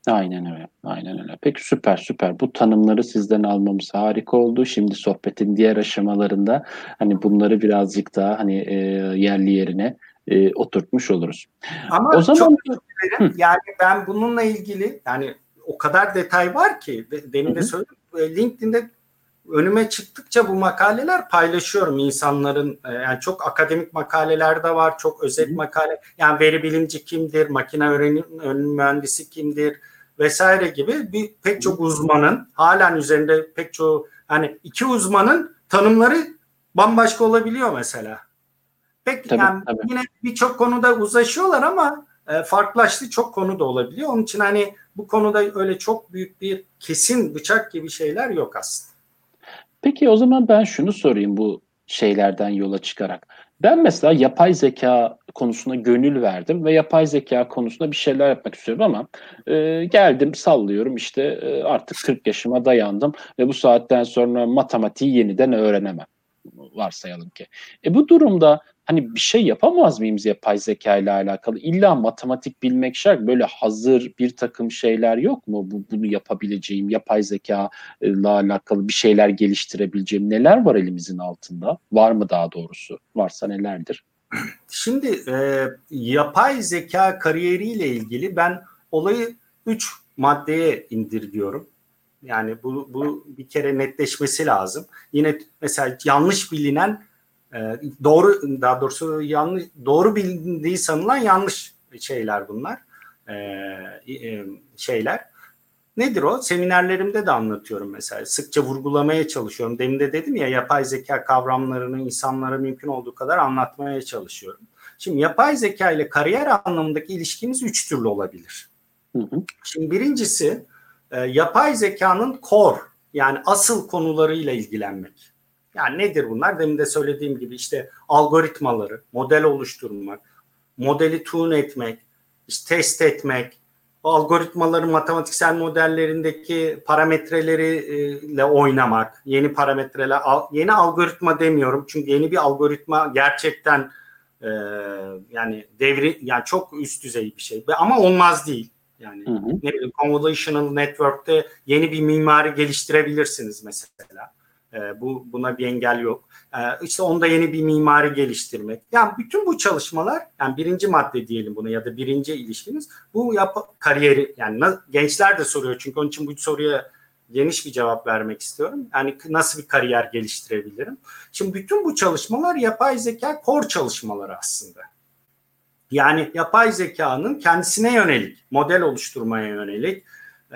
Aynen öyle. Aynen öyle. Peki süper süper. Bu tanımları sizden almamız harika oldu. Şimdi sohbetin diğer aşamalarında hani bunları birazcık daha hani e, yerli yerine e, oturtmuş oluruz. Ama o zaman çok ederim. yani ben bununla ilgili yani o kadar detay var ki demin de söyledim. E, LinkedIn'de önüme çıktıkça bu makaleler paylaşıyorum insanların e, yani çok akademik makaleler de var çok özet makale yani veri bilimci kimdir makine öğrenim mühendisi kimdir vesaire gibi bir pek çok uzmanın halen üzerinde pek çok hani iki uzmanın tanımları bambaşka olabiliyor mesela. Pek tabii, yani tabii. yine birçok konuda uzlaşıyorlar ama e, farklılaştı çok konu da olabiliyor. Onun için hani bu konuda öyle çok büyük bir kesin bıçak gibi şeyler yok aslında. Peki o zaman ben şunu sorayım bu şeylerden yola çıkarak. Ben mesela yapay zeka konusuna gönül verdim ve yapay zeka konusunda bir şeyler yapmak istiyorum ama e, geldim sallıyorum işte e, artık 40 yaşıma dayandım ve bu saatten sonra matematiği yeniden öğrenemem varsayalım ki. E bu durumda hani bir şey yapamaz mıyız yapay zeka ile alakalı? İlla matematik bilmek şart. Böyle hazır bir takım şeyler yok mu? Bu, bunu yapabileceğim, yapay zeka ile alakalı bir şeyler geliştirebileceğim. Neler var elimizin altında? Var mı daha doğrusu? Varsa nelerdir? Şimdi e, yapay zeka kariyeriyle ilgili ben olayı üç maddeye indirgiyorum. Yani bu, bu bir kere netleşmesi lazım. Yine mesela yanlış bilinen e, doğru daha doğrusu yanlış doğru bilindiği sanılan yanlış şeyler bunlar. E, e, şeyler. Nedir o? Seminerlerimde de anlatıyorum mesela. Sıkça vurgulamaya çalışıyorum. Demin de dedim ya yapay zeka kavramlarını insanlara mümkün olduğu kadar anlatmaya çalışıyorum. Şimdi yapay zeka ile kariyer anlamındaki ilişkimiz üç türlü olabilir. Hı hı. Şimdi birincisi e, yapay zekanın core yani asıl konularıyla ilgilenmek. Yani nedir bunlar? Demin de söylediğim gibi işte algoritmaları, model oluşturmak, modeli tune etmek, işte test etmek, algoritmaların matematiksel modellerindeki parametreleriyle oynamak, yeni parametreler, yeni algoritma demiyorum çünkü yeni bir algoritma gerçekten Ee, yani devri yani çok üst düzey bir şey ama olmaz değil. Yani hı hı. ne bileyim convolutional network'te yeni bir mimari geliştirebilirsiniz mesela. Ee, bu buna bir engel yok. Ee, işte onda yeni bir mimari geliştirmek. Yani bütün bu çalışmalar yani birinci madde diyelim bunu ya da birinci ilişkiniz bu yap kariyeri yani gençler de soruyor çünkü onun için bu soruya geniş bir cevap vermek istiyorum. Yani nasıl bir kariyer geliştirebilirim? Şimdi bütün bu çalışmalar yapay zeka core çalışmaları aslında. Yani yapay zekanın kendisine yönelik, model oluşturmaya yönelik, e,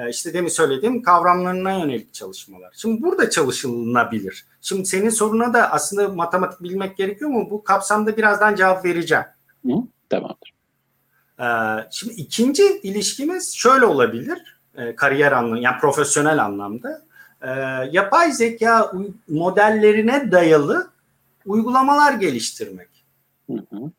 işte demin söylediğim kavramlarına yönelik çalışmalar. Şimdi burada çalışılabilir. Şimdi senin soruna da aslında matematik bilmek gerekiyor mu? Bu kapsamda birazdan cevap vereceğim. Hı, tamamdır. E, şimdi ikinci ilişkimiz şöyle olabilir. E, kariyer anlamında, yani profesyonel anlamda. Yapay zeka modellerine dayalı uygulamalar geliştirmek. Hı hı.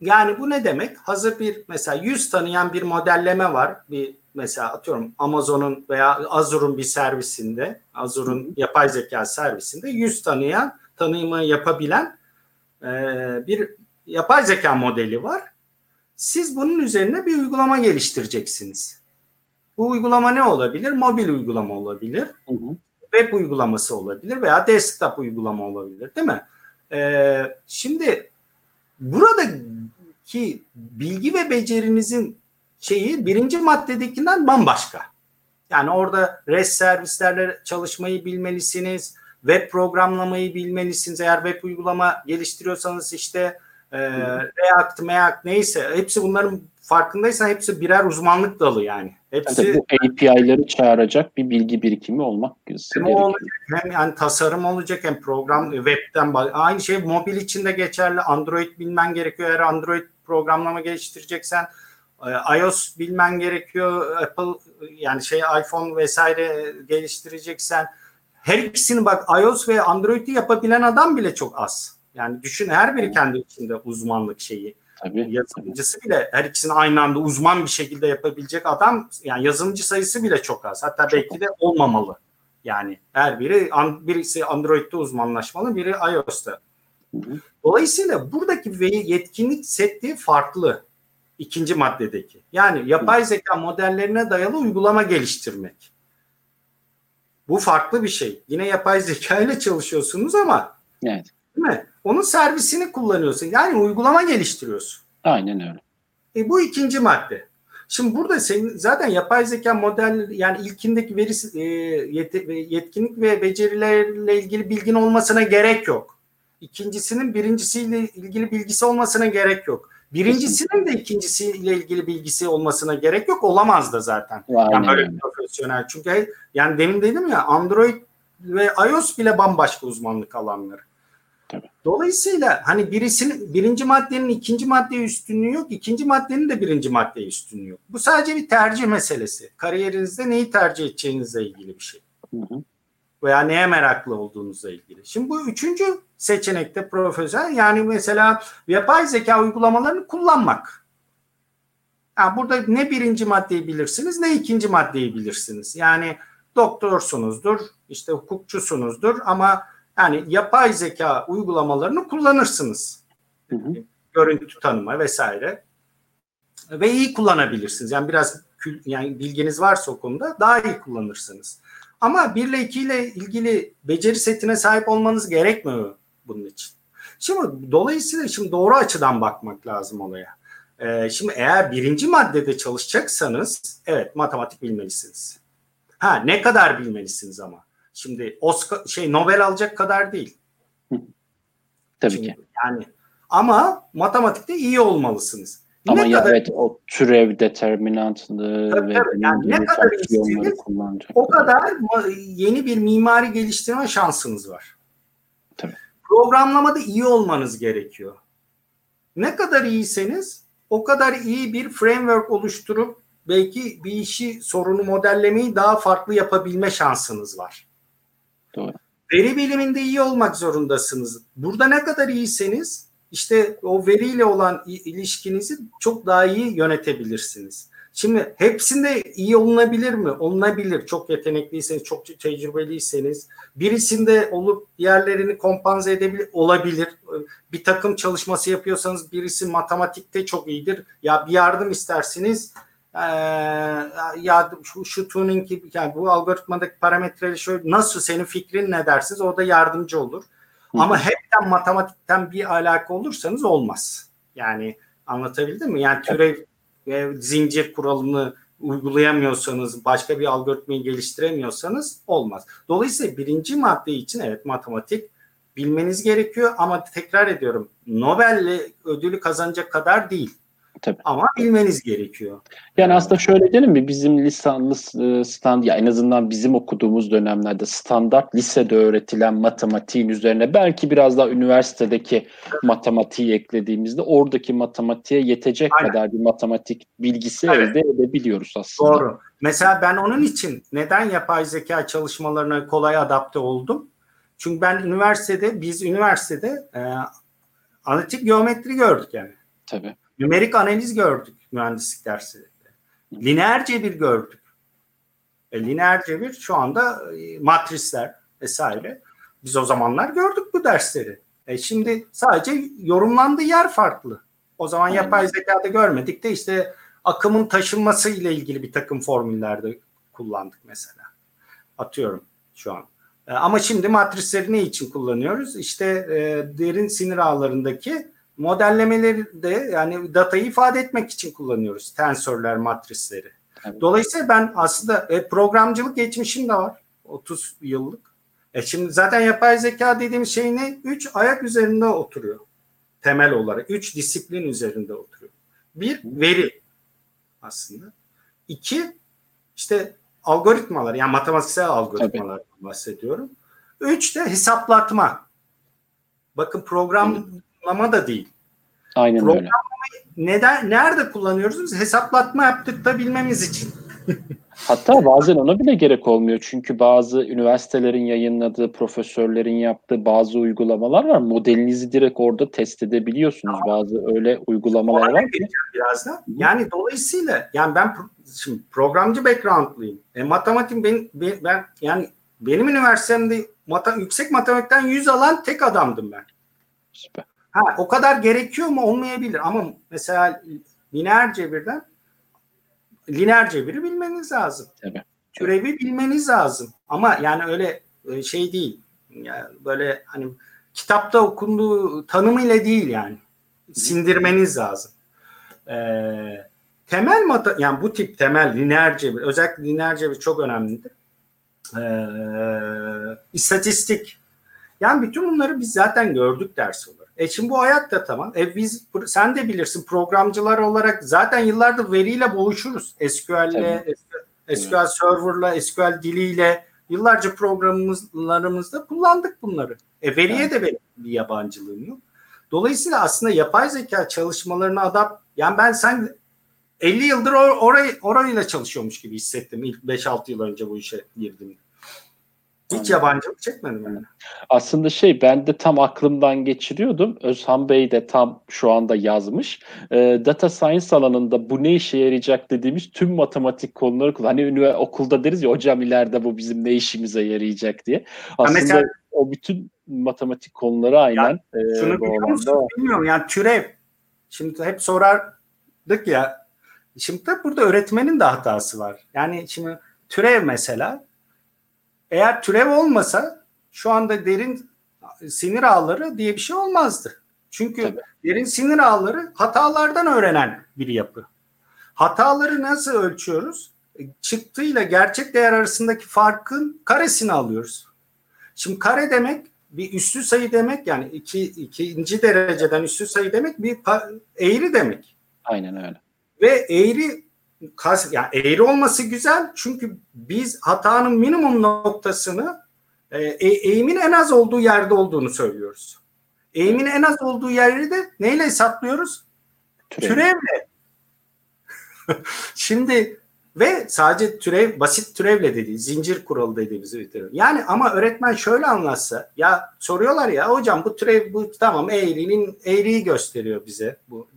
Yani bu ne demek? Hazır bir mesela yüz tanıyan bir modelleme var. Bir mesela atıyorum Amazon'un veya Azure'un bir servisinde, Azure'un yapay zeka servisinde yüz tanıyan, tanımı yapabilen e, bir yapay zeka modeli var. Siz bunun üzerine bir uygulama geliştireceksiniz. Bu uygulama ne olabilir? Mobil uygulama olabilir. Hı hı. Web uygulaması olabilir veya desktop uygulama olabilir değil mi? Ee, şimdi burada ki bilgi ve becerinizin şeyi birinci maddedekinden bambaşka. Yani orada REST servislerle çalışmayı bilmelisiniz. Web programlamayı bilmelisiniz. Eğer web uygulama geliştiriyorsanız işte e, React, React neyse hepsi bunların farkındaysan hepsi birer uzmanlık dalı yani. Hepsi Tabii bu API'ları çağıracak bir bilgi birikimi olmak hem olacak, hem yani tasarım olacak hem program webten aynı şey mobil için de geçerli. Android bilmen gerekiyor. Eğer Android programlama geliştireceksen e, iOS bilmen gerekiyor. Apple yani şey iPhone vesaire geliştireceksen her ikisini bak iOS ve Android'i yapabilen adam bile çok az. Yani düşün her biri kendi içinde uzmanlık şeyi. Tabii. Yazılımcısı bile her ikisini aynı anda uzman bir şekilde yapabilecek adam yani yazılımcı sayısı bile çok az. Hatta çok belki de olmamalı. Yani her biri birisi Android'de uzmanlaşmalı, biri iOS'ta. Dolayısıyla buradaki yetkinlik setli farklı ikinci maddedeki. Yani yapay zeka modellerine dayalı uygulama geliştirmek. Bu farklı bir şey. Yine yapay zeka ile çalışıyorsunuz ama evet. değil mi? Onun servisini kullanıyorsun. Yani uygulama geliştiriyorsun. Aynen öyle. E, bu ikinci madde. Şimdi burada senin zaten yapay zeka model yani ilkindeki veri e, yetkinlik ve becerilerle ilgili bilgin olmasına gerek yok. İkincisinin birincisiyle ilgili bilgisi olmasına gerek yok. Birincisinin de ikincisiyle ilgili bilgisi olmasına gerek yok. Olamaz da zaten. Yani böyle profesyonel. Çünkü yani demin dedim ya Android ve iOS bile bambaşka uzmanlık alanları. Tabii. Dolayısıyla hani birisinin birinci maddenin ikinci maddeye üstünlüğü yok, ikinci maddenin de birinci maddeye üstünlüğü yok. Bu sadece bir tercih meselesi. Kariyerinizde neyi tercih edeceğinizle ilgili bir şey. Hı hı. Veya neye meraklı olduğunuzla ilgili. Şimdi bu üçüncü seçenekte profesyonel yani mesela yapay zeka uygulamalarını kullanmak. Yani burada ne birinci maddeyi bilirsiniz ne ikinci maddeyi bilirsiniz. Yani doktorsunuzdur, işte hukukçusunuzdur ama yani yapay zeka uygulamalarını kullanırsınız. Hı hı. Görüntü tanıma vesaire. Ve iyi kullanabilirsiniz. Yani biraz yani bilginiz varsa o konuda daha iyi kullanırsınız. Ama 1 ile 2 ile ilgili beceri setine sahip olmanız gerekmiyor bunun için. Şimdi dolayısıyla şimdi doğru açıdan bakmak lazım olaya. Ee, şimdi eğer birinci maddede çalışacaksanız evet matematik bilmelisiniz. Ha ne kadar bilmelisiniz ama. Şimdi Oscar şey Nobel alacak kadar değil. Tabii Şimdi, ki. Yani ama matematikte iyi olmalısınız. Ama ne ya kadar, evet o türev determinantlı tabii, ve tabii. Yani ne kadar iyisiniz o kadar yeni bir mimari geliştirme şansınız var. Tabii. Programlamada iyi olmanız gerekiyor. Ne kadar iyiyseniz o kadar iyi bir framework oluşturup belki bir işi sorunu modellemeyi daha farklı yapabilme şansınız var. Doğru. Veri biliminde iyi olmak zorundasınız. Burada ne kadar iyiyseniz işte o veriyle olan ilişkinizi çok daha iyi yönetebilirsiniz. Şimdi hepsinde iyi olunabilir mi? Olunabilir. Çok yetenekliyseniz, çok tecrübeliyseniz. Birisinde olup diğerlerini kompanze edebilir, olabilir. Bir takım çalışması yapıyorsanız birisi matematikte çok iyidir. Ya bir yardım istersiniz. Ee, ya şu, şu tuning gibi yani bu algoritmadaki parametreleri şöyle nasıl senin fikrin ne dersiniz? O da yardımcı olur. Ama hepten matematikten bir alaka olursanız olmaz. Yani anlatabildim mi? Yani türev ve zincir kuralını uygulayamıyorsanız, başka bir algoritmayı geliştiremiyorsanız olmaz. Dolayısıyla birinci madde için evet matematik bilmeniz gerekiyor ama tekrar ediyorum Nobel'le ödülü kazanacak kadar değil. Tabii. Ama bilmeniz gerekiyor. Yani aslında şöyle diyelim mi bizim lisanlı e, stand ya en azından bizim okuduğumuz dönemlerde standart lisede öğretilen matematiğin üzerine belki biraz daha üniversitedeki matematiği eklediğimizde oradaki matematiğe yetecek Aynen. kadar bir matematik bilgisi evet. elde edebiliyoruz aslında. Doğru. Mesela ben onun için neden yapay zeka çalışmalarına kolay adapte oldum? Çünkü ben üniversitede biz üniversitede e, analitik geometri gördük yani. Tabii. Nümerik analiz gördük mühendislik derslerinde. Lineer cebir gördük. E, lineer cebir şu anda e, matrisler vesaire. Biz o zamanlar gördük bu dersleri. E şimdi sadece yorumlandığı yer farklı. O zaman Aynen. yapay zekada görmedik de işte akımın taşınması ile ilgili bir takım formüllerde kullandık mesela. Atıyorum şu an. E, ama şimdi matrisleri ne için kullanıyoruz? İşte e, derin sinir ağlarındaki modellemeleri de yani datayı ifade etmek için kullanıyoruz. Tensörler, matrisleri. Evet. Dolayısıyla ben aslında e, programcılık geçmişim de var. 30 yıllık. E şimdi zaten yapay zeka dediğimiz şey ne? Üç ayak üzerinde oturuyor. Temel olarak. Üç disiplin üzerinde oturuyor. Bir, veri aslında. İki, işte algoritmalar yani matematiksel algoritmalar bahsediyorum. Üç de hesaplatma. Bakın program hesaplama da değil. Aynen Programlamayı öyle. Neden, nerede kullanıyoruz? Biz hesaplatma yaptık da bilmemiz için. [LAUGHS] Hatta bazen ona bile gerek olmuyor. Çünkü bazı üniversitelerin yayınladığı, profesörlerin yaptığı bazı uygulamalar var. Modelinizi direkt orada test edebiliyorsunuz. Tamam. Bazı öyle uygulamalar Ona var ki. Birazdan. Yani dolayısıyla yani ben şimdi programcı background'lıyım. E, matematik ben, ben yani benim üniversitemde mata, yüksek matematikten 100 alan tek adamdım ben. Süper. Ha, o kadar gerekiyor mu? Olmayabilir ama mesela lineer cebirden lineer cebiri bilmeniz lazım. Tabii. Türevi bilmeniz lazım. Ama yani öyle e, şey değil. Yani böyle hani kitapta okunduğu tanımıyla değil yani. Sindirmeniz lazım. Ee, temel mata yani bu tip temel lineer cebir özellikle lineer cebir çok önemlidir. Ee, istatistik yani bütün bunları biz zaten gördük ders olarak. E şimdi bu ayak da tamam. E biz sen de bilirsin programcılar olarak zaten yıllardır veriyle boğuşuruz. SQL'le, SQL. Server'la, SQL diliyle yıllarca programlarımızda kullandık bunları. E veriye de benim bir yabancılığım yok. Dolayısıyla aslında yapay zeka çalışmalarını adapt yani ben sen 50 yıldır or orayı orayla çalışıyormuş gibi hissettim ilk 5-6 yıl önce bu işe girdim. Hiç yabancılık çekmedim yani. Aslında şey ben de tam aklımdan geçiriyordum. Özhan Bey de tam şu anda yazmış. E, data science alanında bu ne işe yarayacak dediğimiz tüm matematik konuları hani okulda deriz ya hocam ileride bu bizim ne işimize yarayacak diye. Aslında mesela, o bütün matematik konuları aynen. Ya, e, şunu biliyor musun? Bilmiyorum yani türev. Şimdi hep sorardık ya. Şimdi de burada öğretmenin de hatası var. Yani şimdi türev mesela eğer türev olmasa şu anda derin sinir ağları diye bir şey olmazdı. Çünkü Tabii. derin sinir ağları hatalardan öğrenen bir yapı. Hataları nasıl ölçüyoruz? E, çıktığıyla gerçek değer arasındaki farkın karesini alıyoruz. Şimdi kare demek bir üstü sayı demek yani iki, ikinci dereceden üstü sayı demek bir eğri demek. Aynen öyle. Ve eğri kas, yani eğri olması güzel çünkü biz hatanın minimum noktasını e, e, eğimin en az olduğu yerde olduğunu söylüyoruz. Eğimin en az olduğu yeri de neyle hesaplıyoruz? Türev. Türevle. [LAUGHS] Şimdi ve sadece türev basit türevle dediği zincir kuralı dediğimiz bir türev. Yani ama öğretmen şöyle anlatsa ya soruyorlar ya hocam bu türev bu tamam eğrinin eğriyi gösteriyor bize bu.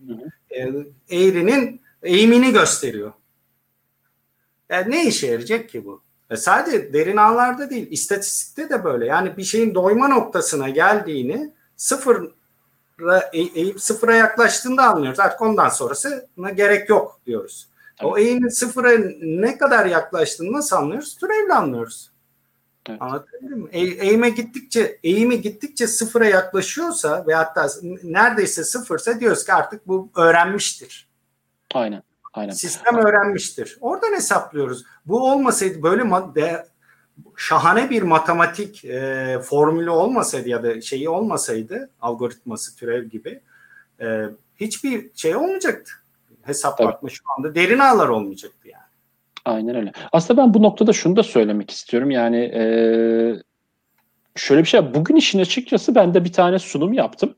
E, eğrinin eğimini gösteriyor. E, ne işe yarayacak ki bu? E, sadece derin ağlarda değil, istatistikte de böyle. Yani bir şeyin doyma noktasına geldiğini sıfır e, eğip sıfıra yaklaştığında anlıyoruz. Artık ondan sonrasına gerek yok diyoruz. Tabii. O eğimin sıfıra ne kadar yaklaştığını nasıl anlıyoruz? Türevle anlıyoruz. Evet. Anlatabildim mi? E, eğime gittikçe eğimi gittikçe sıfıra yaklaşıyorsa ve hatta neredeyse sıfırsa diyoruz ki artık bu öğrenmiştir. Aynen. Aynen. Sistem öğrenmiştir. Oradan hesaplıyoruz. Bu olmasaydı böyle de, şahane bir matematik e, formülü olmasaydı ya da şeyi olmasaydı algoritması türev gibi e, hiçbir şey olmayacaktı. Hesaplatma şu anda derin ağlar olmayacaktı yani. Aynen öyle. Aslında ben bu noktada şunu da söylemek istiyorum. Yani e, şöyle bir şey bugün işin açıkçası ben de bir tane sunum yaptım.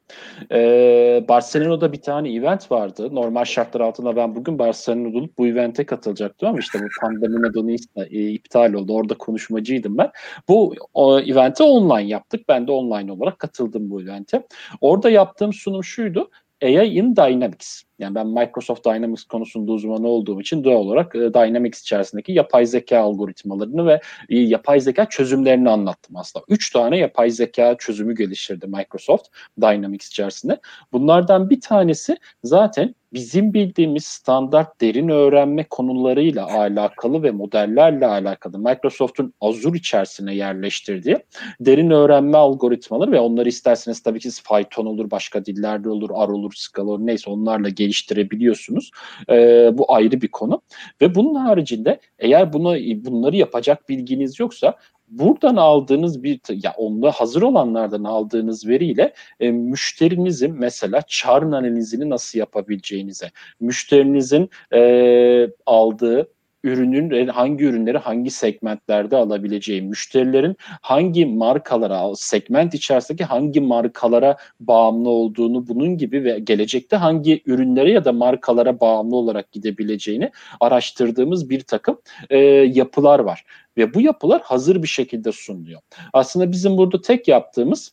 Ee, Barcelona'da bir tane event vardı. Normal şartlar altında ben bugün Barcelona'da olup bu evente katılacaktım ama işte bu pandemi nedeniyle e, iptal oldu. Orada konuşmacıydım ben. Bu o, eventi online yaptık. Ben de online olarak katıldım bu evente. Orada yaptığım sunum şuydu. AI in Dynamics. Yani ben Microsoft Dynamics konusunda uzman olduğum için doğal olarak e, Dynamics içerisindeki yapay zeka algoritmalarını ve e, yapay zeka çözümlerini anlattım aslında. Üç tane yapay zeka çözümü geliştirdi Microsoft Dynamics içerisinde. Bunlardan bir tanesi zaten bizim bildiğimiz standart derin öğrenme konularıyla alakalı ve modellerle alakalı Microsoft'un Azure içerisine yerleştirdiği derin öğrenme algoritmaları ve onları isterseniz tabii ki Python olur, başka dillerde olur, R olur, Scala olur neyse onlarla geliştirebiliyorsunuz. E, bu ayrı bir konu. Ve bunun haricinde eğer buna bunları yapacak bilginiz yoksa buradan aldığınız bir ya onda hazır olanlardan aldığınız veriyle e, müşterinizin mesela çarn analizini nasıl yapabileceğinize, müşterinizin e, aldığı ürünün hangi ürünleri hangi segmentlerde alabileceği, müşterilerin hangi markalara, segment içerisindeki hangi markalara bağımlı olduğunu, bunun gibi ve gelecekte hangi ürünlere ya da markalara bağımlı olarak gidebileceğini araştırdığımız bir takım e, yapılar var. Ve bu yapılar hazır bir şekilde sunuluyor. Aslında bizim burada tek yaptığımız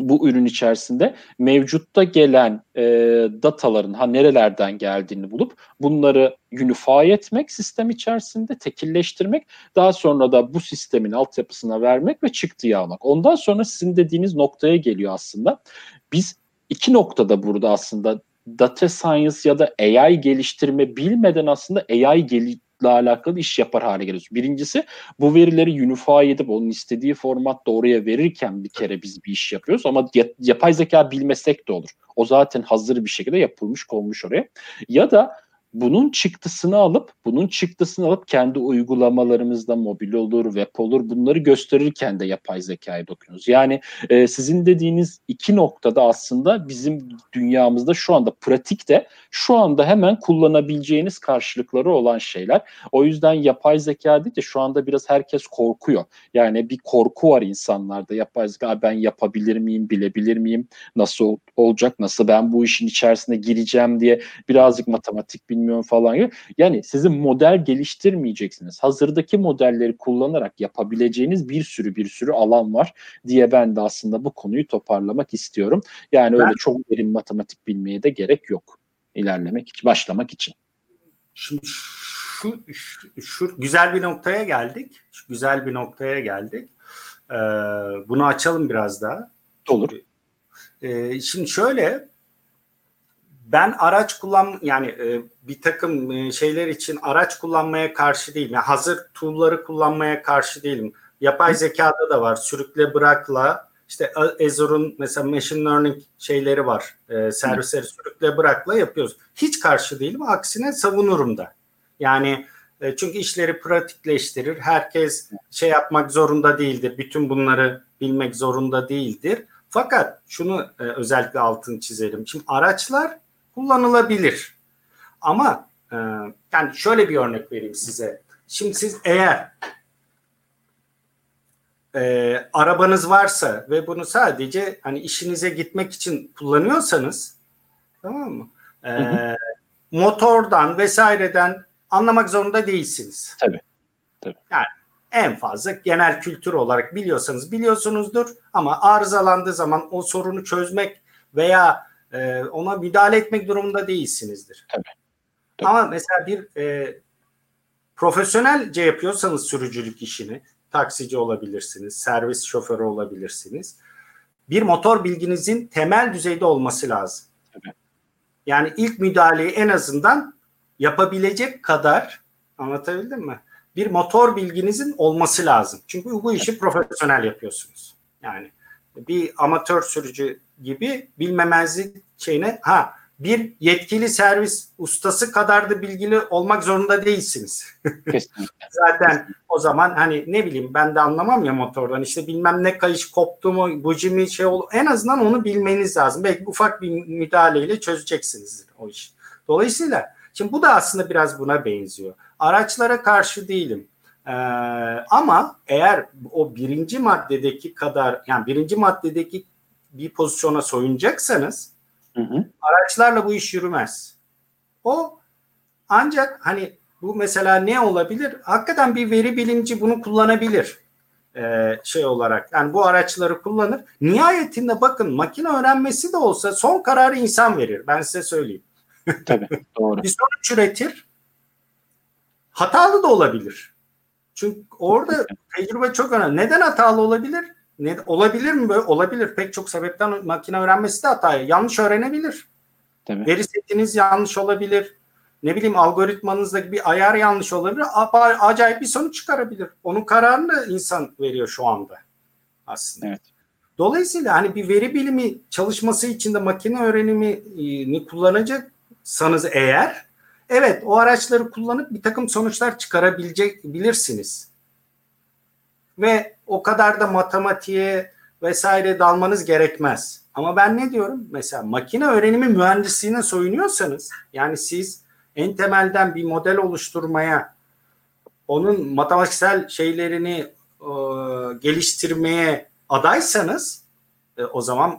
bu ürün içerisinde mevcutta gelen e, dataların ha nerelerden geldiğini bulup bunları unify etmek sistem içerisinde tekilleştirmek daha sonra da bu sistemin altyapısına vermek ve çıktıyı almak. Ondan sonra sizin dediğiniz noktaya geliyor aslında. Biz iki noktada burada aslında data science ya da AI geliştirme bilmeden aslında AI gel alakalı iş yapar hale geliyoruz. Birincisi bu verileri unify edip onun istediği formatta oraya verirken bir kere biz bir iş yapıyoruz ama yapay zeka bilmesek de olur. O zaten hazır bir şekilde yapılmış konmuş oraya. Ya da bunun çıktısını alıp bunun çıktısını alıp kendi uygulamalarımızda mobil olur, web olur bunları gösterirken de yapay zekayı dokunuyoruz. Yani e, sizin dediğiniz iki noktada aslında bizim dünyamızda şu anda pratikte şu anda hemen kullanabileceğiniz karşılıkları olan şeyler. O yüzden yapay zeka değil de şu anda biraz herkes korkuyor. Yani bir korku var insanlarda. Yapay zeka ben yapabilir miyim, bilebilir miyim, nasıl olacak, nasıl ben bu işin içerisine gireceğim diye birazcık matematik bilmiyorum bilmiyorum falan gibi. Yani sizin model geliştirmeyeceksiniz. Hazırdaki modelleri kullanarak yapabileceğiniz bir sürü bir sürü alan var diye ben de aslında bu konuyu toparlamak istiyorum. Yani ben, öyle çok derin matematik bilmeye de gerek yok ilerlemek için, başlamak için. Şimdi şu, şu, şu güzel bir noktaya geldik. Şu güzel bir noktaya geldik. Ee, bunu açalım biraz daha. Olur. Ee, şimdi şöyle ben araç kullan yani e, bir takım e, şeyler için araç kullanmaya karşı değilim. Yani hazır tool'ları kullanmaya karşı değilim. Yapay zekada da var. Sürükle bırakla işte Azure'un mesela machine learning şeyleri var. E, servisleri sürükle bırakla yapıyoruz. Hiç karşı değilim. Aksine savunurum da. Yani e, çünkü işleri pratikleştirir. Herkes şey yapmak zorunda değildir. Bütün bunları bilmek zorunda değildir. Fakat şunu e, özellikle altını çizelim. Şimdi araçlar kullanılabilir. Ama e, yani şöyle bir örnek vereyim size. Şimdi siz eğer e, arabanız varsa ve bunu sadece hani işinize gitmek için kullanıyorsanız tamam mı? E, hı hı. Motordan vesaireden anlamak zorunda değilsiniz. Tabii. Tabii. Yani en fazla genel kültür olarak biliyorsanız biliyorsunuzdur ama arızalandığı zaman o sorunu çözmek veya e, ona müdahale etmek durumunda değilsinizdir. Tabii. Tabii. Ama mesela bir e, profesyonelce yapıyorsanız sürücülük işini, taksici olabilirsiniz, servis şoförü olabilirsiniz. Bir motor bilginizin temel düzeyde olması lazım. Tabii. Yani ilk müdahaleyi en azından yapabilecek kadar anlatabildim mi? Bir motor bilginizin olması lazım. Çünkü bu işi profesyonel yapıyorsunuz. Yani bir amatör sürücü gibi bilmemezlik şeyine ha bir yetkili servis ustası kadar da bilgili olmak zorunda değilsiniz. [LAUGHS] Zaten o zaman hani ne bileyim ben de anlamam ya motordan işte bilmem ne kayış koptu mu buji mi şey oldu en azından onu bilmeniz lazım. Belki ufak bir müdahaleyle çözeceksiniz o işi. Dolayısıyla şimdi bu da aslında biraz buna benziyor. Araçlara karşı değilim. Ee, ama eğer o birinci maddedeki kadar yani birinci maddedeki bir pozisyona soyunacaksanız Hı hı. araçlarla bu iş yürümez. O ancak hani bu mesela ne olabilir? Hakikaten bir veri bilimci bunu kullanabilir. Ee, şey olarak yani bu araçları kullanır. Nihayetinde bakın makine öğrenmesi de olsa son kararı insan verir. Ben size söyleyeyim. Tabii doğru. [LAUGHS] Bir sonuç üretir. Hatalı da olabilir. Çünkü orada tecrübe çok önemli. Neden hatalı olabilir? Ne, olabilir mi böyle? Olabilir. Pek çok sebepten makine öğrenmesi de hata. Yanlış öğrenebilir. Tabii. Veri setiniz yanlış olabilir. Ne bileyim algoritmanızdaki bir ayar yanlış olabilir. Acayip bir sonuç çıkarabilir. Onun kararını insan veriyor şu anda aslında. Evet. Dolayısıyla hani bir veri bilimi çalışması için de makine öğrenimini kullanacaksanız eğer evet o araçları kullanıp bir takım sonuçlar çıkarabilecek bilirsiniz. Ve o kadar da matematiğe vesaire dalmanız gerekmez. Ama ben ne diyorum? Mesela makine öğrenimi mühendisliğine soyunuyorsanız yani siz en temelden bir model oluşturmaya onun matematiksel şeylerini e, geliştirmeye adaysanız e, o zaman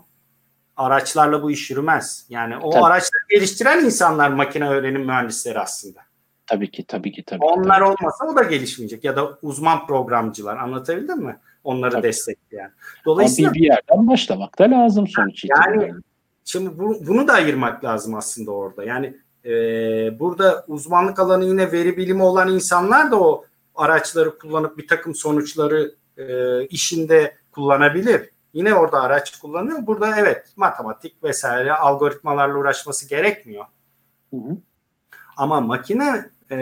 araçlarla bu iş yürümez. Yani o Tabii. araçları geliştiren insanlar makine öğrenim mühendisleri aslında. Tabii ki tabii ki tabii. Onlar tabii. olmasa o da gelişmeyecek ya da uzman programcılar anlatabildim mi? Onları Tabii. destekleyen. Ama Dolayısıyla bir, bir yerden başlamak da lazım sonuç Yani- itibariyle. Şimdi bu, bunu da ayırmak lazım aslında orada. Yani e, burada uzmanlık alanı yine veri bilimi olan insanlar da o araçları kullanıp bir takım sonuçları e, işinde kullanabilir. Yine orada araç kullanıyor. Burada evet matematik vesaire algoritmalarla uğraşması gerekmiyor. Hı hı. Ama makine e,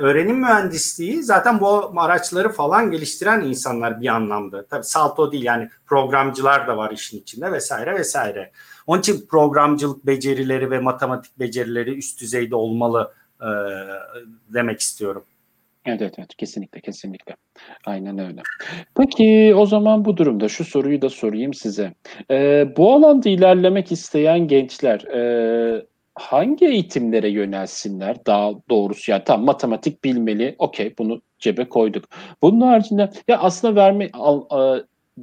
öğrenim mühendisliği zaten bu araçları falan geliştiren insanlar bir anlamda. Tabii salto değil yani programcılar da var işin içinde vesaire vesaire. Onun için programcılık becerileri ve matematik becerileri üst düzeyde olmalı e, demek istiyorum. Evet, evet evet kesinlikle kesinlikle. Aynen öyle. Peki o zaman bu durumda şu soruyu da sorayım size. Ee, bu alanda ilerlemek isteyen gençler e, hangi eğitimlere yönelsinler? Daha doğrusu yani tam matematik bilmeli. Okey bunu cebe koyduk. Bunun haricinde ya aslında verme al, a-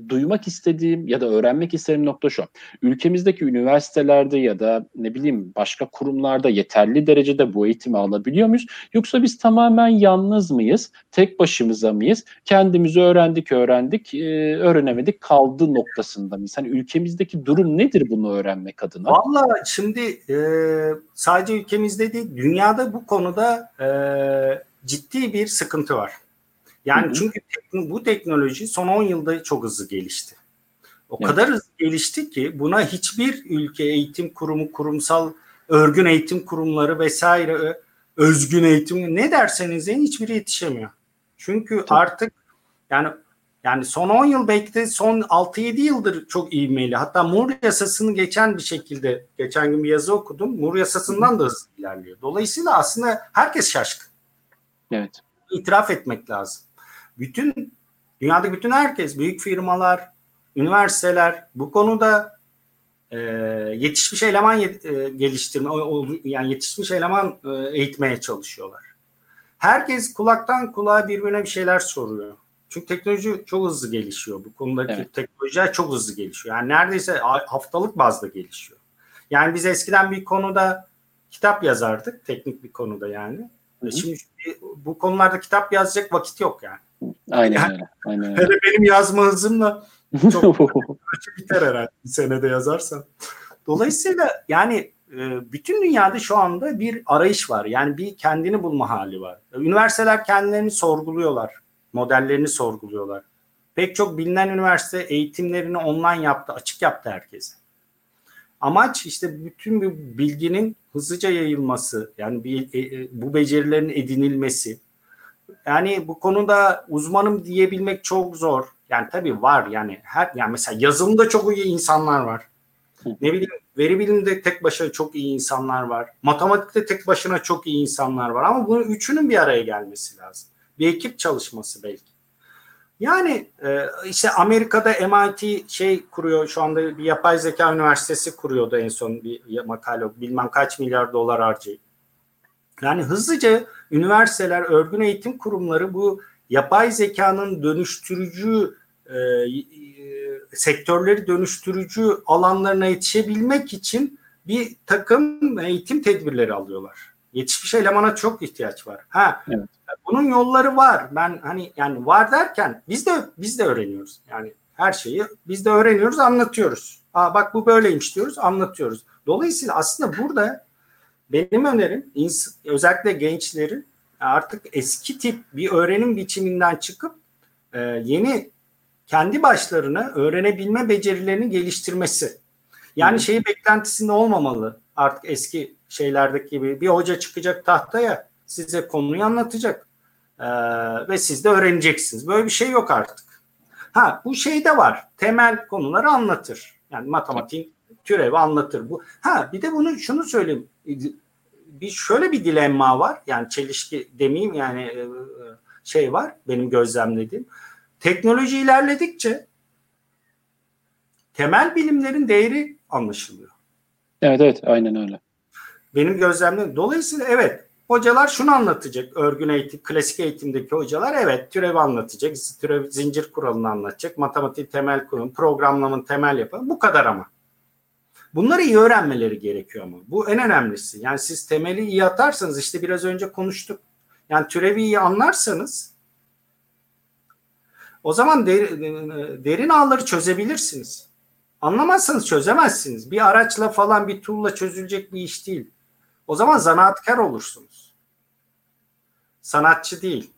duymak istediğim ya da öğrenmek istediğim nokta şu. Ülkemizdeki üniversitelerde ya da ne bileyim başka kurumlarda yeterli derecede bu eğitimi alabiliyor muyuz? Yoksa biz tamamen yalnız mıyız? Tek başımıza mıyız? Kendimizi öğrendik, öğrendik, e, öğrenemedik, kaldı noktasında mıyız? Hani ülkemizdeki durum nedir bunu öğrenmek adına? Valla şimdi e, sadece ülkemizde değil dünyada bu konuda e, ciddi bir sıkıntı var. Yani Hı hı. çünkü tekno- bu teknoloji son 10 yılda çok hızlı gelişti. O Evet. kadar hızlı gelişti ki buna hiçbir ülke eğitim kurumu, kurumsal örgün eğitim kurumları vesaire özgün eğitim ne derseniz deyin hiçbiri yetişemiyor. Çünkü Tabii. artık yani yani son 10 yıl belki de son 6-7 yıldır çok ivmeli. Hatta Moore yasasını geçen bir şekilde geçen gün bir yazı okudum. Moore yasasından da hızlı ilerliyor. Dolayısıyla aslında herkes şaşkın. Evet. İtiraf etmek lazım. Bütün dünyadaki bütün herkes, büyük firmalar, üniversiteler bu konuda e, yetişmiş eleman yet- e, geliştirme, o- yani yetişmiş eleman e, eğitmeye çalışıyorlar. Herkes kulaktan kulağa birbirine bir şeyler soruyor. Çünkü teknoloji çok hızlı gelişiyor. Bu konudaki Evet. teknolojiler çok hızlı gelişiyor. Yani neredeyse haftalık bazda gelişiyor. Yani biz eskiden bir konuda kitap yazardık. Teknik bir konuda yani. Hı hı. Şimdi bu konularda kitap yazacak vakit yok yani. Aynen Yani- öyle. Aynen öyle. Hele benim yazma hızımla çok [LAUGHS] biter herhalde bir senede yazarsan. Dolayısıyla yani e, bütün dünyada şu anda bir arayış var. Yani bir kendini bulma hali var. Üniversiteler kendilerini sorguluyorlar. Modellerini sorguluyorlar. Pek çok bilinen üniversite eğitimlerini online yaptı, açık yaptı herkese. Amaç işte bütün bu bilginin hızlıca yayılması, yani bir, e, e, bu becerilerin edinilmesi. Yani bu konuda uzmanım diyebilmek çok zor. Yani tabii var yani her yani mesela yazılımda çok iyi insanlar var. Ne bileyim veri bilimde tek başına çok iyi insanlar var. Matematikte tek başına çok iyi insanlar var ama bunun üçünün bir araya gelmesi lazım. Bir ekip çalışması belki. Yani e, işte Amerika'da MIT şey kuruyor şu anda bir yapay zeka üniversitesi kuruyordu en son bir makale bilmem kaç milyar dolar harcayıp. Yani hızlıca üniversiteler, örgün eğitim kurumları bu yapay zekanın dönüştürücü e, sektörleri dönüştürücü alanlarına yetişebilmek için bir takım eğitim tedbirleri alıyorlar. Yetişmiş elemana çok ihtiyaç var. Ha, evet. bunun yolları var. Ben hani yani var derken biz de biz de öğreniyoruz. Yani her şeyi biz de öğreniyoruz, anlatıyoruz. Aa bak bu böyleymiş diyoruz, anlatıyoruz. Dolayısıyla aslında burada benim önerim özellikle gençlerin artık eski tip bir öğrenim biçiminden çıkıp e, yeni kendi başlarına öğrenebilme becerilerini geliştirmesi. Yani şeyi beklentisinde olmamalı artık eski şeylerdeki gibi bir hoca çıkacak tahtaya size konuyu anlatacak ee, ve siz de öğreneceksiniz. Böyle bir şey yok artık. Ha bu şey de var. Temel konuları anlatır. Yani matematiğin türevi anlatır bu. Ha bir de bunu şunu söyleyeyim. Bir şöyle bir dilemma var. Yani çelişki demeyeyim yani e, şey var benim gözlemlediğim. Teknoloji ilerledikçe temel bilimlerin değeri anlaşılıyor. Evet evet aynen öyle. Benim gözlemlerim. Dolayısıyla evet hocalar şunu anlatacak. Örgün eğitim, klasik eğitimdeki hocalar evet türev anlatacak. Türev zincir kuralını anlatacak. Matematik temel kurum, programlamanın temel yapı. Bu kadar ama. Bunları iyi öğrenmeleri gerekiyor ama. Bu en önemlisi. Yani siz temeli iyi atarsanız işte biraz önce konuştuk. Yani türevi iyi anlarsanız o zaman derin, derin ağları çözebilirsiniz. Anlamazsanız çözemezsiniz. Bir araçla falan bir tool'la çözülecek bir iş değil. O zaman zanaatkar olursunuz. Sanatçı değil.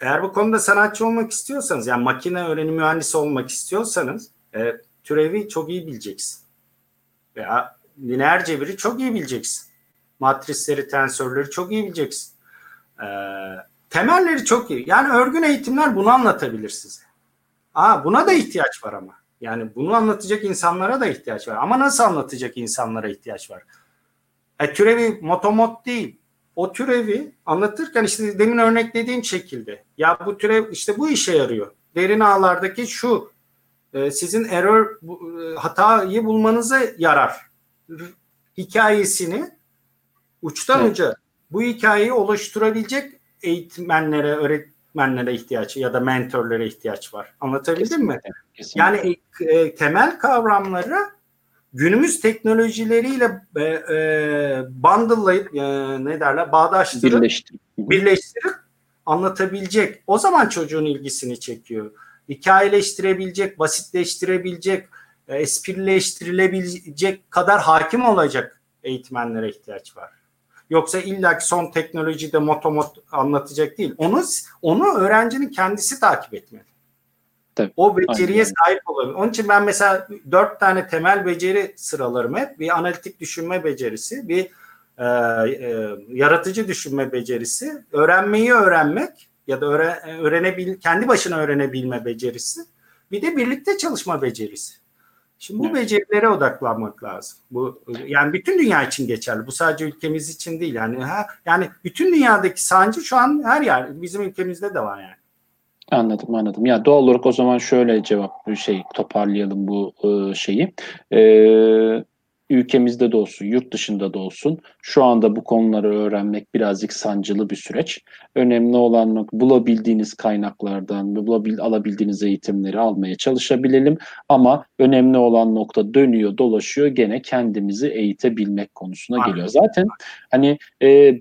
Eğer bu konuda sanatçı olmak istiyorsanız yani makine öğrenim mühendisi olmak istiyorsanız e, türevi çok iyi bileceksin. Veya lineer cebiri çok iyi bileceksin. Matrisleri, tensörleri çok iyi bileceksin. Eee temelleri çok iyi. Yani örgün eğitimler bunu anlatabilir size. Aa, buna da ihtiyaç var ama. Yani bunu anlatacak insanlara da ihtiyaç var. Ama nasıl anlatacak insanlara ihtiyaç var? E, türevi motomot değil. O türevi anlatırken işte demin örneklediğim şekilde. Ya bu türev işte bu işe yarıyor. Derin ağlardaki şu e, sizin error bu, e, hatayı bulmanıza yarar. Hikayesini uçtan evet. uca bu hikayeyi oluşturabilecek eğitmenlere, öğretmenlere ihtiyaç ya da mentorlara ihtiyaç var. Anlatabildim kesinlikle, mi? Kesinlikle. Yani e, temel kavramları günümüz teknolojileriyle e, e, bundle'layıp e, ne derler bağdaştırıp birleştirip. birleştirip anlatabilecek. O zaman çocuğun ilgisini çekiyor. Hikayeleştirebilecek, basitleştirebilecek, e, esprileştirilebilecek kadar hakim olacak eğitmenlere ihtiyaç var. Yoksa illaki son teknolojide motomot anlatacak değil. Onu onu öğrencinin kendisi takip etmeli. Tabii. O beceriye Aynen. sahip olabilir. Onun için ben mesela dört tane temel beceri sıralarım hep. Bir analitik düşünme becerisi, bir e, e, yaratıcı düşünme becerisi, öğrenmeyi öğrenmek ya da öğren, öğrenebil, kendi başına öğrenebilme becerisi, bir de birlikte çalışma becerisi. Şimdi bu evet. becerilere odaklanmak lazım. Bu yani bütün dünya için geçerli. Bu sadece ülkemiz için değil. Yani ha, yani bütün dünyadaki sancı şu an her yer bizim ülkemizde de var yani. Anladım anladım. Ya doğal olarak o zaman şöyle cevap şey toparlayalım bu e, şeyi. E, ülkemizde de olsun, yurt dışında da olsun şu anda bu konuları öğrenmek birazcık sancılı bir süreç. Önemli olan bulabildiğiniz kaynaklardan, bulabil, alabildiğiniz eğitimleri almaya çalışabilelim. Ama önemli olan nokta dönüyor, dolaşıyor gene kendimizi eğitebilmek konusuna geliyor. Zaten hani e,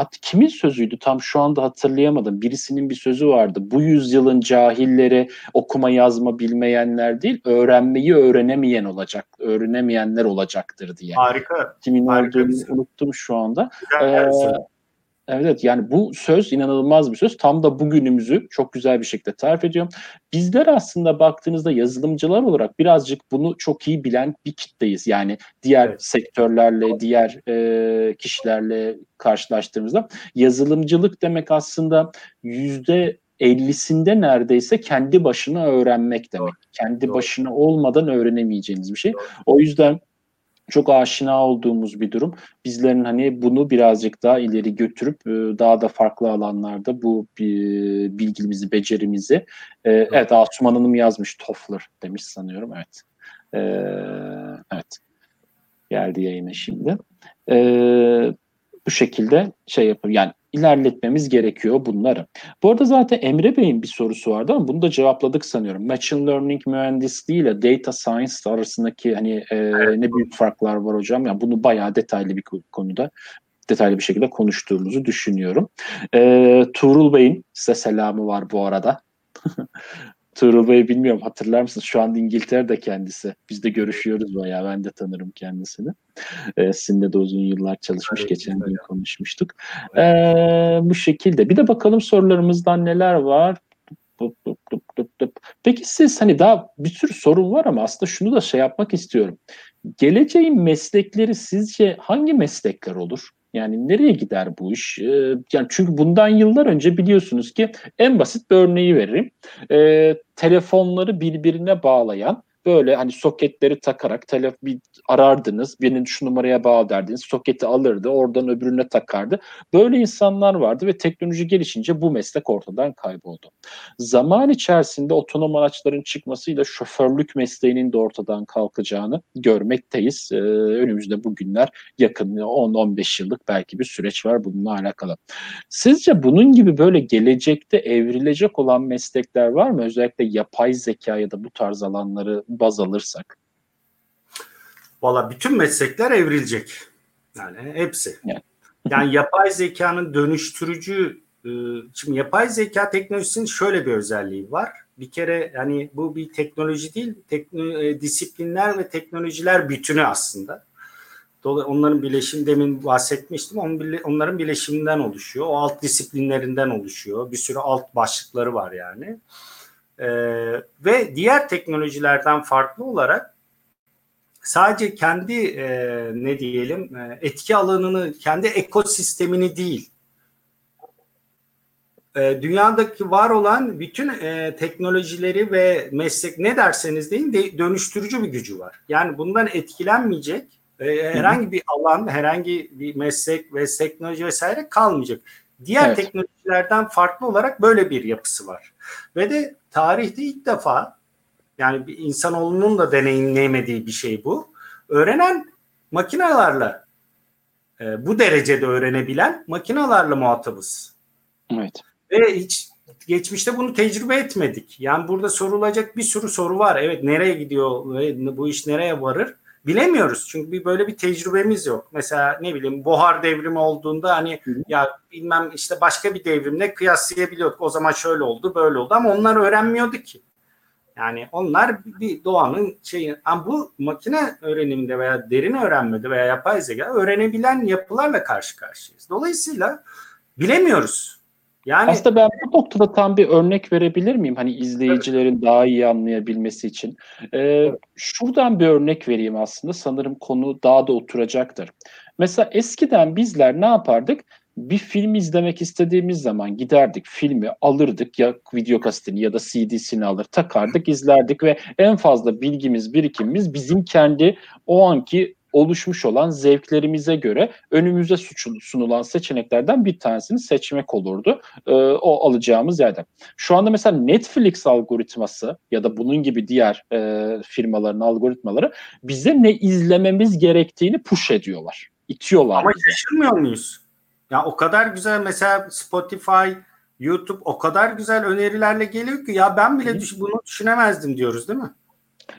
at, kimin sözüydü tam şu anda hatırlayamadım. Birisinin bir sözü vardı. Bu yüzyılın cahilleri okuma yazma bilmeyenler değil, öğrenmeyi öğrenemeyen olacak, öğrenemeyenler olacaktır diye. Harika. Kimin harika olduğunu unuttum şu anda. Güzel ee, Evet yani bu söz inanılmaz bir söz. Tam da bugünümüzü çok güzel bir şekilde tarif ediyor. Bizler aslında baktığınızda yazılımcılar olarak birazcık bunu çok iyi bilen bir kitleyiz. Yani diğer evet. sektörlerle, diğer e, kişilerle karşılaştığımızda yazılımcılık demek aslında yüzde 50'sinde neredeyse kendi başına öğrenmek demek. Kendi Doğru. başına olmadan öğrenemeyeceğiniz bir şey. O yüzden çok aşina olduğumuz bir durum. Bizlerin hani bunu birazcık daha ileri götürüp e, daha da farklı alanlarda bu bilgimizi, becerimizi e, evet Asuman Hanım yazmış Toffler demiş sanıyorum evet. E, evet. Geldi yayına şimdi. bu şekilde şey yapıyor. Yani ilerletmemiz gerekiyor bunları. Bu arada zaten Emre Bey'in bir sorusu vardı ama bunu da cevapladık sanıyorum. Machine Learning mühendisliği ile Data Science arasındaki hani e, ne büyük farklar var hocam. Yani bunu bayağı detaylı bir konuda detaylı bir şekilde konuştuğumuzu düşünüyorum. E, Tuğrul Bey'in size selamı var bu arada. [LAUGHS] Tuğrul Bey bilmiyorum hatırlar mısınız? Şu anda İngiltere'de kendisi. Biz de görüşüyoruz bayağı. Ben de tanırım kendisini. Ee, sizinle de uzun yıllar çalışmış. Evet, Geçen gün konuşmuştuk. Ee, bu şekilde. Bir de bakalım sorularımızdan neler var. Peki siz hani daha bir sürü sorun var ama aslında şunu da şey yapmak istiyorum. Geleceğin meslekleri sizce hangi meslekler olur? Yani nereye gider bu iş? Ee, yani çünkü bundan yıllar önce biliyorsunuz ki en basit bir örneği veririm. Ee, telefonları birbirine bağlayan böyle hani soketleri takarak telef bir arardınız. Birinin şu numaraya bağlı derdiniz. Soketi alırdı. Oradan öbürüne takardı. Böyle insanlar vardı ve teknoloji gelişince bu meslek ortadan kayboldu. Zaman içerisinde otonom araçların çıkmasıyla şoförlük mesleğinin de ortadan kalkacağını görmekteyiz. Ee, önümüzde bugünler yakın 10-15 yıllık belki bir süreç var bununla alakalı. Sizce bunun gibi böyle gelecekte evrilecek olan meslekler var mı? Özellikle yapay zeka ya da bu tarz alanları baz alırsak? Valla bütün meslekler evrilecek. Yani hepsi. Yani, [LAUGHS] yani yapay zekanın dönüştürücü e, şimdi yapay zeka teknolojisinin şöyle bir özelliği var. Bir kere yani bu bir teknoloji değil, tekno, e, disiplinler ve teknolojiler bütünü aslında. Dolayısıyla onların bileşim demin bahsetmiştim. onların bileşiminden oluşuyor. O alt disiplinlerinden oluşuyor. Bir sürü alt başlıkları var yani. E, ve diğer teknolojilerden farklı olarak sadece kendi e, ne diyelim e, etki alanını, kendi ekosistemini değil, e, dünyadaki var olan bütün e, teknolojileri ve meslek ne derseniz deyin de, dönüştürücü bir gücü var. Yani bundan etkilenmeyecek e, herhangi bir alan, herhangi bir meslek ve teknoloji vesaire kalmayacak. Diğer evet. teknolojilerden farklı olarak böyle bir yapısı var. Ve de tarihte ilk defa yani bir insanoğlunun da deneyimleyemediği bir şey bu. Öğrenen makinalarla e, bu derecede öğrenebilen makinalarla muhatabız. Evet. Ve hiç geçmişte bunu tecrübe etmedik. Yani burada sorulacak bir sürü soru var. Evet nereye gidiyor bu iş nereye varır? Bilemiyoruz. Çünkü bir böyle bir tecrübemiz yok. Mesela ne bileyim buhar devrimi olduğunda hani Hı. ya bilmem işte başka bir devrimle kıyaslayabiliyorduk. O zaman şöyle oldu, böyle oldu ama onlar öğrenmiyordu ki. Yani onlar bir doğanın şeyi. Ama bu makine öğreniminde veya derin öğrenmede veya yapay zeka öğrenebilen yapılarla karşı karşıyayız. Dolayısıyla bilemiyoruz. Yani aslında ben bu noktada tam bir örnek verebilir miyim? Hani izleyicilerin evet. daha iyi anlayabilmesi için. Ee, evet. Şuradan bir örnek vereyim aslında. Sanırım konu daha da oturacaktır. Mesela eskiden bizler ne yapardık? Bir film izlemek istediğimiz zaman giderdik filmi alırdık ya video kasetini ya da CD'sini alır takardık izlerdik ve en fazla bilgimiz birikimimiz bizim kendi o anki oluşmuş olan zevklerimize göre önümüze sunulan seçeneklerden bir tanesini seçmek olurdu e, o alacağımız yerden. Şu anda mesela Netflix algoritması ya da bunun gibi diğer e, firmaların algoritmaları bize ne izlememiz gerektiğini push ediyorlar. İtiyorlar Ama bize. şaşırmıyor muyuz? Ya o kadar güzel mesela Spotify, YouTube o kadar güzel önerilerle geliyor ki ya ben bile düş bunu düşünemezdim diyoruz değil mi?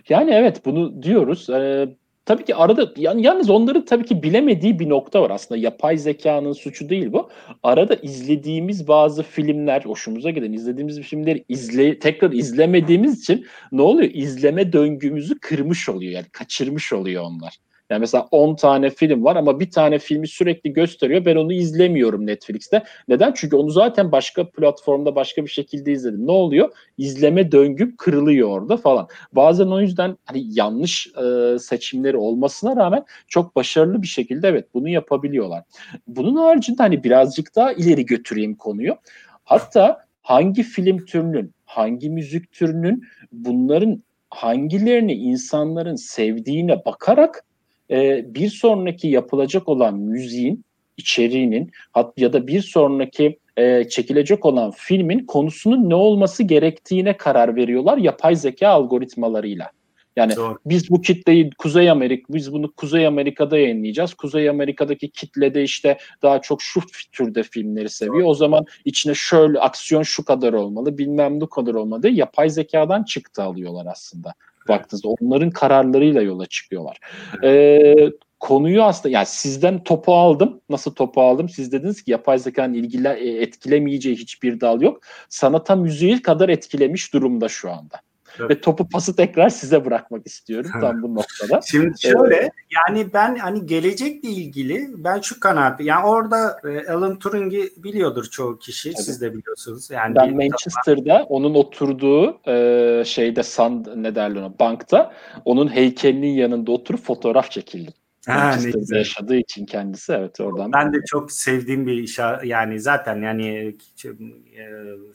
Yani evet bunu diyoruz. Ee, tabii ki arada yalnız onların tabii ki bilemediği bir nokta var aslında yapay zekanın suçu değil bu. Arada izlediğimiz bazı filmler hoşumuza giden izlediğimiz filmleri izle tekrar izlemediğimiz için ne oluyor? İzleme döngümüzü kırmış oluyor yani kaçırmış oluyor onlar. Yani mesela 10 tane film var ama bir tane filmi sürekli gösteriyor. Ben onu izlemiyorum Netflix'te. Neden? Çünkü onu zaten başka platformda başka bir şekilde izledim. Ne oluyor? İzleme döngüm kırılıyor orada falan. Bazen o yüzden hani yanlış e, seçimleri olmasına rağmen çok başarılı bir şekilde evet bunu yapabiliyorlar. Bunun haricinde hani birazcık daha ileri götüreyim konuyu. Hatta hangi film türünün, hangi müzik türünün bunların hangilerini insanların sevdiğine bakarak e, bir sonraki yapılacak olan müziğin içeriğinin ya da bir sonraki e, çekilecek olan filmin konusunun ne olması gerektiğine karar veriyorlar yapay zeka algoritmalarıyla. Yani Doğru. biz bu kitleyi Kuzey Amerika, biz bunu Kuzey Amerika'da yayınlayacağız. Kuzey Amerika'daki kitlede işte daha çok şu türde filmleri seviyor. Doğru. O zaman içine şöyle aksiyon şu kadar olmalı, bilmem ne kadar olmalı diye yapay zekadan çıktı alıyorlar aslında baktığınızda onların kararlarıyla yola çıkıyorlar. Ee, konuyu aslında yani sizden topu aldım. Nasıl topu aldım? Siz dediniz ki yapay zekanın ilgili e, etkilemeyeceği hiçbir dal yok. Sanata müziği kadar etkilemiş durumda şu anda. Evet. Ve topu pası tekrar size bırakmak istiyorum tam bu noktada. Şimdi şöyle evet. yani ben hani gelecekle ilgili ben şu kanaat yani orada e, Alan Turing'i biliyordur çoğu kişi evet. siz de biliyorsunuz. Yani ben Manchester'da zaman. onun oturduğu e, şeyde sand ne derler ona bankta onun heykelinin yanında oturup fotoğraf çekildim. Ha, ne yaşadığı için kendisi evet oradan. Ben de çok sevdiğim bir iş yani zaten yani e,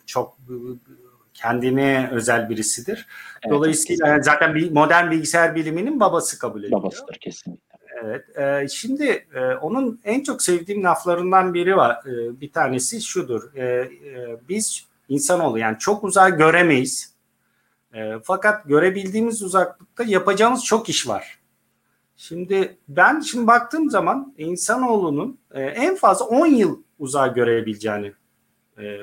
çok kendine özel birisidir. Evet, Dolayısıyla yani zaten bir modern bilgisayar biliminin babası kabul ediliyor. Babasıdır kesinlikle. Evet. E, şimdi e, onun en çok sevdiğim laflarından biri var. E, bir tanesi şudur. E, e, biz insanoğlu yani çok uzağa göremeyiz. E, fakat görebildiğimiz uzaklıkta yapacağımız çok iş var. Şimdi ben şimdi baktığım zaman insanoğlunun e, en fazla 10 yıl uzağa görebileceğini e, e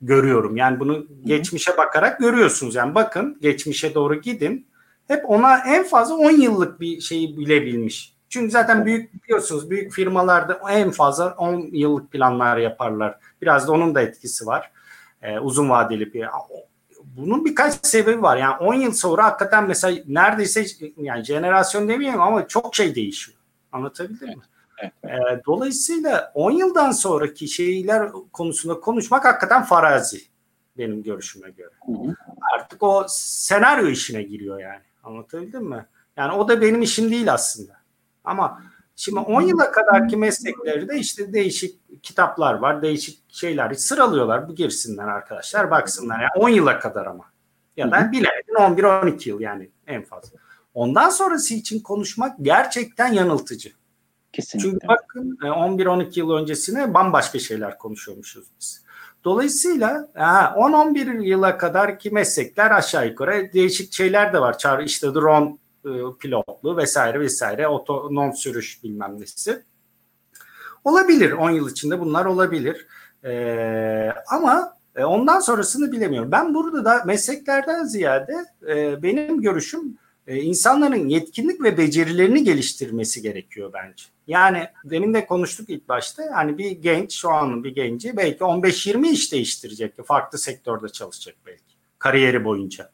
görüyorum. Yani bunu geçmişe bakarak görüyorsunuz. Yani bakın geçmişe doğru gidin. Hep ona en fazla 10 yıllık bir şeyi bilebilmiş. Çünkü zaten büyük biliyorsunuz büyük firmalarda en fazla 10 yıllık planlar yaparlar. Biraz da onun da etkisi var. Ee, uzun vadeli bir bunun birkaç sebebi var. Yani 10 yıl sonra hakikaten mesela neredeyse yani jenerasyon demeyeyim ama çok şey değişiyor. Anlatabildim evet. mi? Evet. E, dolayısıyla 10 yıldan sonraki şeyler konusunda konuşmak hakikaten farazi benim görüşüme göre. Hı hı. Artık o senaryo işine giriyor yani. Anlatabildim mi? Yani o da benim işim değil aslında. Ama şimdi 10 yıla kadarki meslekleri de işte değişik kitaplar var, değişik şeyler sıralıyorlar. Bu girsinler arkadaşlar, baksınlar. Yani 10 yıla kadar ama. Ya da bilemedin 11-12 yıl yani en fazla. Ondan sonrası için konuşmak gerçekten yanıltıcı. Kesinlikle. Çünkü bakın 11-12 e, yıl öncesine bambaşka şeyler konuşuyormuşuz biz. Dolayısıyla 10-11 yıla kadar ki meslekler aşağı yukarı değişik şeyler de var. Çağrı işte drone e, pilotlu vesaire vesaire otonom sürüş bilmem nesi. Olabilir 10 yıl içinde bunlar olabilir. Ee, ama e, ondan sonrasını bilemiyorum. Ben burada da mesleklerden ziyade e, benim görüşüm e, insanların yetkinlik ve becerilerini geliştirmesi gerekiyor bence. Yani demin de konuştuk ilk başta. Yani bir genç şu an bir genci belki 15-20 iş değiştirecek. Farklı sektörde çalışacak belki. Kariyeri boyunca.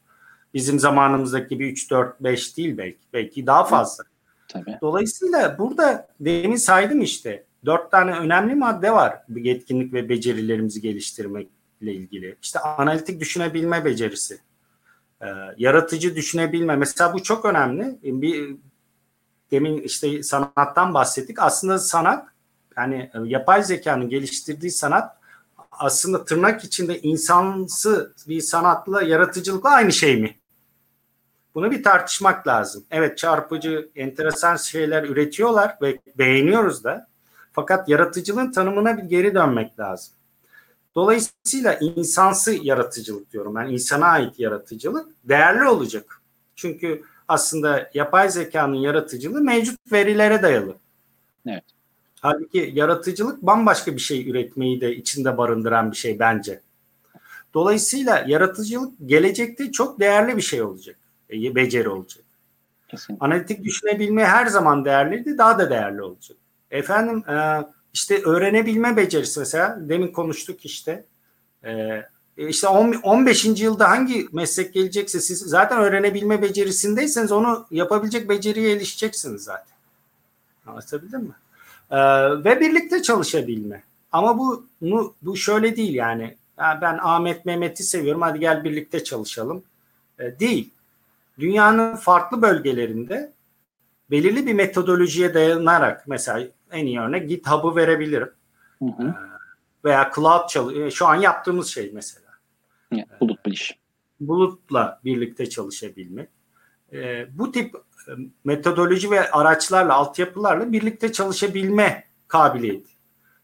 Bizim zamanımızdaki gibi 3 4 5 değil belki. Belki daha fazla. Tabii. Dolayısıyla burada demin saydım işte dört tane önemli madde var yetkinlik ve becerilerimizi geliştirmekle ilgili. İşte analitik düşünebilme becerisi, e, yaratıcı düşünebilme. Mesela bu çok önemli. Bir demin işte sanattan bahsettik. Aslında sanat yani e, yapay zekanın geliştirdiği sanat aslında tırnak içinde insansı bir sanatla yaratıcılıkla aynı şey mi? Bunu bir tartışmak lazım. Evet çarpıcı, enteresan şeyler üretiyorlar ve beğeniyoruz da. Fakat yaratıcılığın tanımına bir geri dönmek lazım. Dolayısıyla insansı yaratıcılık diyorum. Yani insana ait yaratıcılık değerli olacak. Çünkü aslında yapay zekanın yaratıcılığı mevcut verilere dayalı. Evet. Halbuki yaratıcılık bambaşka bir şey üretmeyi de içinde barındıran bir şey bence. Dolayısıyla yaratıcılık gelecekte çok değerli bir şey olacak. E, beceri olacak. Kesinlikle. Analitik düşünebilme her zaman değerliydi, daha da değerli olacak. Efendim e, işte öğrenebilme becerisi mesela demin konuştuk işte. E, işte 15. yılda hangi meslek gelecekse siz zaten öğrenebilme becerisindeyseniz onu yapabilecek beceriye erişeceksiniz zaten. Anlatabildim mi? Ee, ve birlikte çalışabilme. Ama bu bu şöyle değil yani. yani ben Ahmet Mehmet'i seviyorum hadi gel birlikte çalışalım. Ee, değil. Dünyanın farklı bölgelerinde belirli bir metodolojiye dayanarak mesela en iyi örnek GitHub'ı verebilirim. Hı hı. Ee, veya cloud çalış şu an yaptığımız şey mesela. Bulut bilişim. Bulutla birlikte çalışabilmek. Ee, bu tip e, metodoloji ve araçlarla, altyapılarla birlikte çalışabilme kabiliyeti.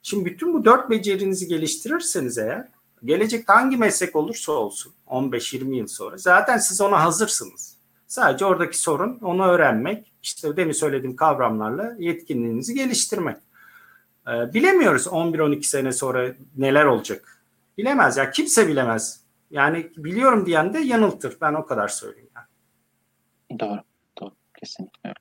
Şimdi bütün bu dört becerinizi geliştirirseniz eğer gelecekte hangi meslek olursa olsun 15-20 yıl sonra zaten siz ona hazırsınız. Sadece oradaki sorun onu öğrenmek, işte demin söylediğim kavramlarla yetkinliğinizi geliştirmek. Ee, bilemiyoruz 11-12 sene sonra neler olacak. Bilemez ya kimse bilemez. Yani biliyorum diyen de yanıltır. Ben o kadar söyleyeyim. Yani. Doğru. Doğru. Kesinlikle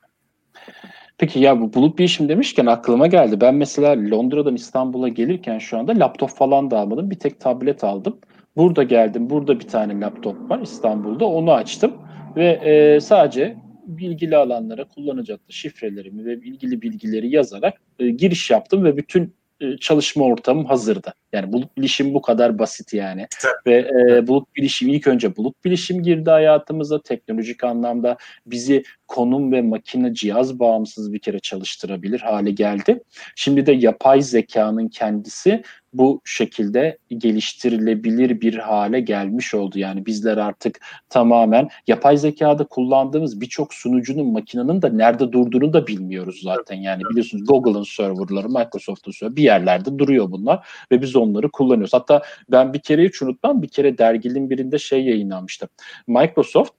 Peki ya bu bulut bilişim demişken aklıma geldi. Ben mesela Londra'dan İstanbul'a gelirken şu anda laptop falan da almadım. Bir tek tablet aldım. Burada geldim. Burada bir tane laptop var İstanbul'da. Onu açtım. Ve e, sadece ilgili alanlara kullanacaklı şifrelerimi ve ilgili bilgileri yazarak e, giriş yaptım ve bütün e, çalışma ortamım hazırdı. Yani bulut bilişim bu kadar basit yani. Ve e, bulut bilişim ilk önce bulut bilişim girdi hayatımıza teknolojik anlamda bizi konum ve makine cihaz bağımsız bir kere çalıştırabilir hale geldi. Şimdi de yapay zekanın kendisi bu şekilde geliştirilebilir bir hale gelmiş oldu. Yani bizler artık tamamen yapay zekada kullandığımız birçok sunucunun makinenin de nerede durduğunu da bilmiyoruz zaten. Yani biliyorsunuz Google'ın serverları, Microsoft'un serverları bir yerlerde duruyor bunlar ve biz onları kullanıyoruz. Hatta ben bir kere hiç unutmam bir kere derginin birinde şey yayınlanmıştı. Microsoft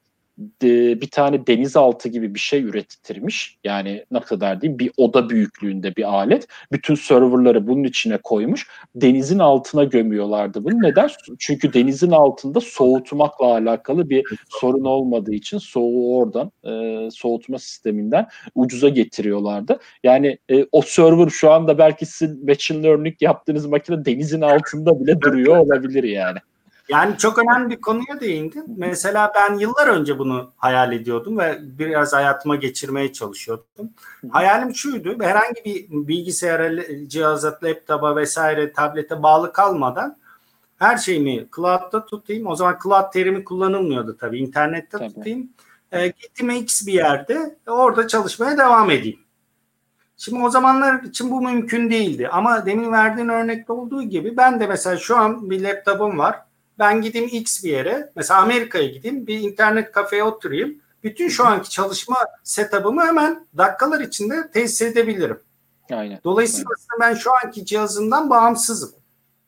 bir tane denizaltı gibi bir şey ürettirmiş. Yani ne kadar diyeyim bir oda büyüklüğünde bir alet. Bütün serverları bunun içine koymuş. Denizin altına gömüyorlardı bunu. Neden? Çünkü denizin altında soğutmakla alakalı bir sorun olmadığı için soğuğu oradan e, soğutma sisteminden ucuza getiriyorlardı. Yani e, o server şu anda belki sizin machine learning yaptığınız makine denizin altında bile duruyor olabilir yani. Yani çok önemli bir konuya değindin. Mesela ben yıllar önce bunu hayal ediyordum ve biraz hayatıma geçirmeye çalışıyordum. Hayalim şuydu. Herhangi bir bilgisayara, cihaza, laptopa vesaire tablete bağlı kalmadan her şeyimi cloud'da tutayım. O zaman cloud terimi kullanılmıyordu tabii. İnternette tabii. tutayım. E, gittim X bir yerde orada çalışmaya devam edeyim. Şimdi o zamanlar için bu mümkün değildi. Ama demin verdiğin örnekte olduğu gibi ben de mesela şu an bir laptopum var ben gideyim X bir yere mesela Amerika'ya gideyim bir internet kafeye oturayım. Bütün şu anki çalışma setup'ımı hemen dakikalar içinde tesis edebilirim. Aynen. Dolayısıyla Aynen. ben şu anki cihazından bağımsızım.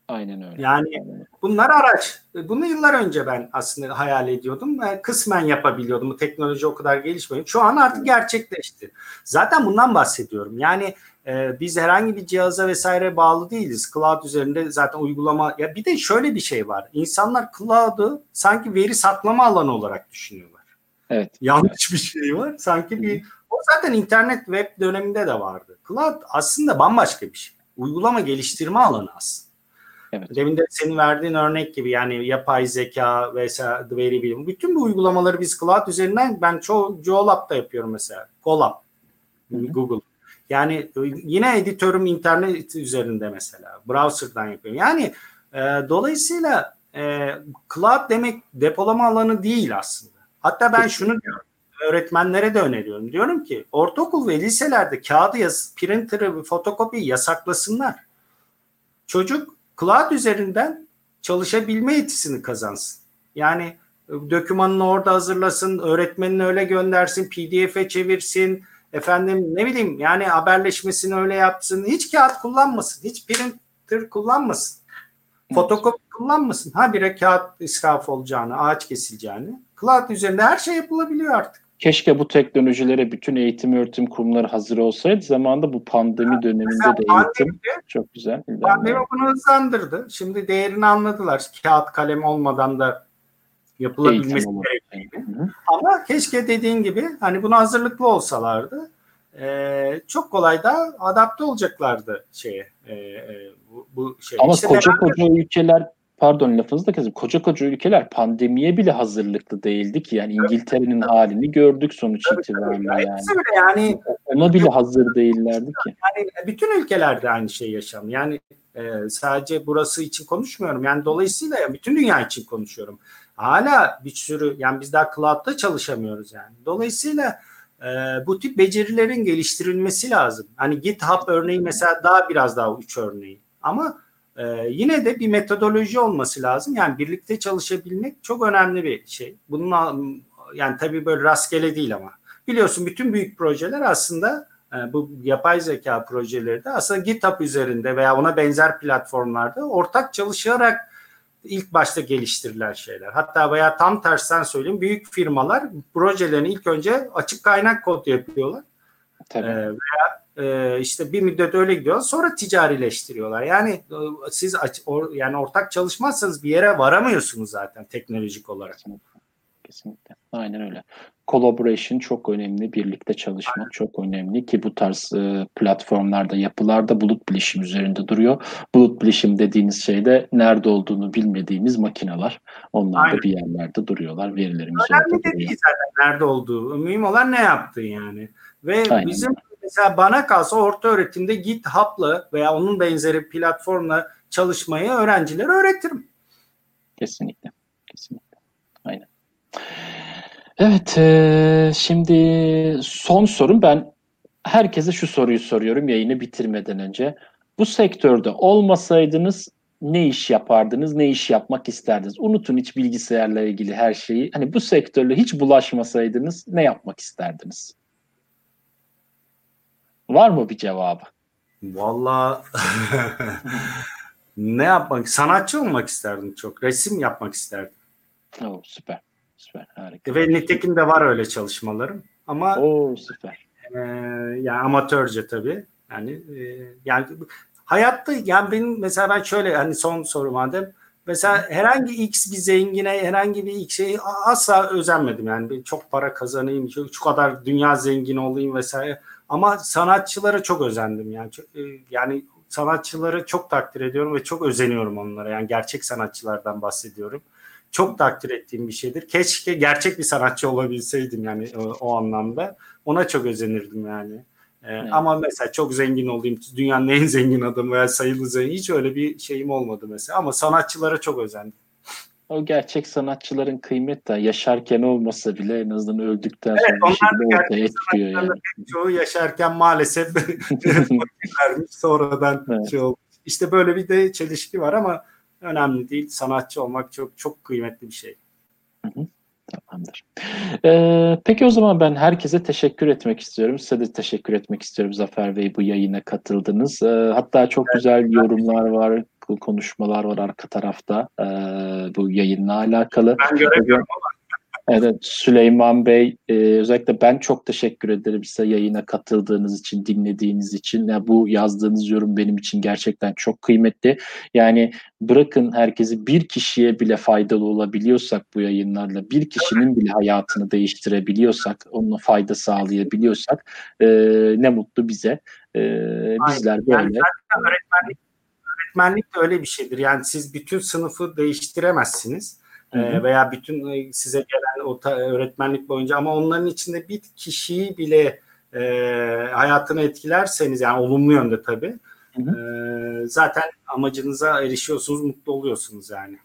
Aynen öyle. Yani Aynen. bunlar araç. Bunu yıllar önce ben aslında hayal ediyordum. Kısmen yapabiliyordum. Bu teknoloji o kadar gelişmiyor. Şu an artık gerçekleşti. Zaten bundan bahsediyorum. Yani e, biz herhangi bir cihaza vesaire bağlı değiliz. Cloud üzerinde zaten uygulama ya bir de şöyle bir şey var. İnsanlar cloud'u sanki veri saklama alanı olarak düşünüyorlar. Evet. Yanlış bir şey var. Sanki bir o zaten internet web döneminde de vardı. Cloud aslında bambaşka bir şey. Uygulama geliştirme alanı aslında. Evet. Demin de senin verdiğin örnek gibi yani yapay zeka vesaire veri bilimi. Bütün bu uygulamaları biz cloud üzerinden ben çoğu Colab'da yapıyorum mesela. Colab. Google. Yani yine editörüm internet üzerinde mesela. Browser'dan yapıyorum. Yani e, dolayısıyla e, cloud demek depolama alanı değil aslında. Hatta ben şunu diyorum. Öğretmenlere de öneriyorum. Diyorum ki ortaokul ve liselerde kağıdı yaz, printer'ı, fotokopiyi yasaklasınlar. Çocuk cloud üzerinden çalışabilme yetisini kazansın. Yani e, dokümanını orada hazırlasın, öğretmenini öyle göndersin, pdf'e çevirsin, efendim ne bileyim yani haberleşmesini öyle yapsın. Hiç kağıt kullanmasın, hiç printer kullanmasın. Fotokopi kullanmasın. Ha bire kağıt israf olacağını, ağaç kesileceğini. Cloud üzerinde her şey yapılabiliyor artık. Keşke bu teknolojilere bütün eğitim öğretim kurumları hazır olsaydı. Zamanında bu pandemi döneminde de eğitim çok güzel. Pandemi bunu hızlandırdı. Şimdi değerini anladılar. Kağıt kalem olmadan da Yapılabilmesi Eğitim gerektiğini. Ama keşke dediğin gibi hani buna hazırlıklı olsalardı e, çok kolay da adapte olacaklardı şeye e, e, bu, bu şey. Ama İşte koca merak- koca ülkeler pardon lafınızı da kesin. Koca koca ülkeler pandemiye bile hazırlıklı değildi ki. Yani İngiltere'nin halini gördük sonuç itibariyle yani. Hepsi öyle yani Ona bile hazır değillerdi ki. yani bütün ülkelerde aynı şey yaşandı. Yani e, sadece burası için konuşmuyorum. Yani dolayısıyla bütün dünya için konuşuyorum. Hala bir sürü yani biz daha cloud'da çalışamıyoruz yani. Dolayısıyla e, bu tip becerilerin geliştirilmesi lazım. Hani GitHub örneği mesela daha biraz daha uç örneği. Ama e, yine de bir metodoloji olması lazım. Yani birlikte çalışabilmek çok önemli bir şey. Bununla yani tabii böyle rastgele değil ama. Biliyorsun bütün büyük projeler aslında e, bu yapay zeka projeleri de aslında GitHub üzerinde veya ona benzer platformlarda ortak çalışarak ilk başta geliştirilen şeyler. Hatta veya tam tersten söyleyeyim büyük firmalar projelerini ilk önce açık kaynak kod yapıyorlar. Tabii. Ee, veya e, işte bir müddet öyle gidiyorlar. Sonra ticarileştiriyorlar. Yani e, siz aç- or- yani ortak çalışmazsanız bir yere varamıyorsunuz zaten teknolojik olarak. Kesinlikle. Aynen öyle. Collaboration çok önemli. Birlikte çalışmak çok önemli ki bu tarz e, platformlarda, yapılarda bulut bilişim üzerinde duruyor. Bulut bilişim dediğiniz şeyde nerede olduğunu bilmediğimiz makineler. Onlar Aynen. da bir yerlerde duruyorlar. Verilerimiz Önemli orada de duruyor. değil zaten nerede olduğu. Mühim olan ne yaptığın yani. Ve Aynen. bizim mesela bana kalsa orta öğretimde GitHub'la veya onun benzeri platformla çalışmayı öğrencilere öğretirim. Kesinlikle. Kesinlikle. Aynen. Evet, e, şimdi son sorum ben herkese şu soruyu soruyorum yayını bitirmeden önce. Bu sektörde olmasaydınız ne iş yapardınız, ne iş yapmak isterdiniz? Unutun hiç bilgisayarla ilgili her şeyi. Hani bu sektörle hiç bulaşmasaydınız ne yapmak isterdiniz? Var mı bir cevabı? Vallahi [LAUGHS] ne yapmak? Sanatçı olmak isterdim çok. Resim yapmak isterdim. Oo, süper. Süper. Harika. Ve nitekim de var öyle çalışmalarım. Ama Oo, süper. Ee, yani amatörce tabii. Yani e, yani hayatta yani benim mesela ben şöyle hani son soru madem mesela herhangi x bir zengine herhangi bir x şey asla özenmedim yani bir çok para kazanayım şu, şu kadar dünya zengin olayım vesaire ama sanatçılara çok özendim yani Çok- e, yani sanatçıları çok takdir ediyorum ve çok özeniyorum onlara yani gerçek sanatçılardan bahsediyorum çok takdir ettiğim bir şeydir keşke gerçek bir sanatçı olabilseydim yani o, o anlamda ona çok özenirdim yani. Ee, Evet. Ama mesela çok zengin olayım, dünyanın en zengin adamı veya sayılı zengin hiç öyle bir şeyim olmadı mesela. Ama sanatçılara çok özendim. O gerçek sanatçıların kıymeti de yaşarken olmasa bile en azından öldükten Evet, sonra bir onlar şekilde ortaya çıkıyor yani. Çoğu yaşarken maalesef [LAUGHS] [LAUGHS] vermiş sonradan Evet. şey olmuş. İşte böyle bir de çelişki var ama önemli değil. Sanatçı olmak çok çok kıymetli bir şey. Tamamdır. Ee, peki o zaman ben herkese teşekkür etmek istiyorum. Size de teşekkür etmek istiyorum Zafer Bey bu yayına katıldınız. Ee, hatta çok güzel yorumlar var, konuşmalar var arka tarafta ee, bu yayınla alakalı. Ben göremiyorum Evet, Süleyman Bey, e, özellikle ben çok teşekkür ederim size yayına katıldığınız için, dinlediğiniz için. Ya bu yazdığınız yorum benim için gerçekten çok kıymetli. Yani bırakın herkesi bir kişiye bile faydalı olabiliyorsak bu yayınlarla, bir kişinin bile hayatını değiştirebiliyorsak, onunla fayda sağlayabiliyorsak e, ne mutlu bize. E, bizler Yani böyle. zaten öğretmenlik, öğretmenlik de öyle bir şeydir. Yani siz bütün sınıfı değiştiremezsiniz. Hı hı. Ee, veya bütün e, size gelen o ta- öğretmenlik boyunca ama onların içinde bir kişiyi bile e, hayatını etkilerseniz yani olumlu yönde tabii Hı e, zaten amacınıza erişiyorsunuz mutlu oluyorsunuz yani.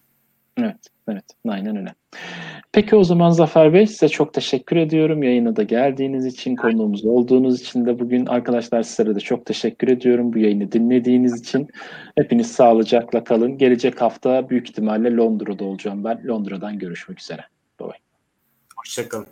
Evet, evet. Aynen öyle. Peki o zaman Zafer Bey size çok teşekkür ediyorum. Yayına da geldiğiniz için, konuğumuz olduğunuz için de bugün arkadaşlar sizlere de çok teşekkür ediyorum bu yayını dinlediğiniz için. Hepiniz sağlıcakla kalın. Gelecek hafta büyük ihtimalle Londra'da olacağım ben. Londra'dan görüşmek üzere. Hoşçakalın.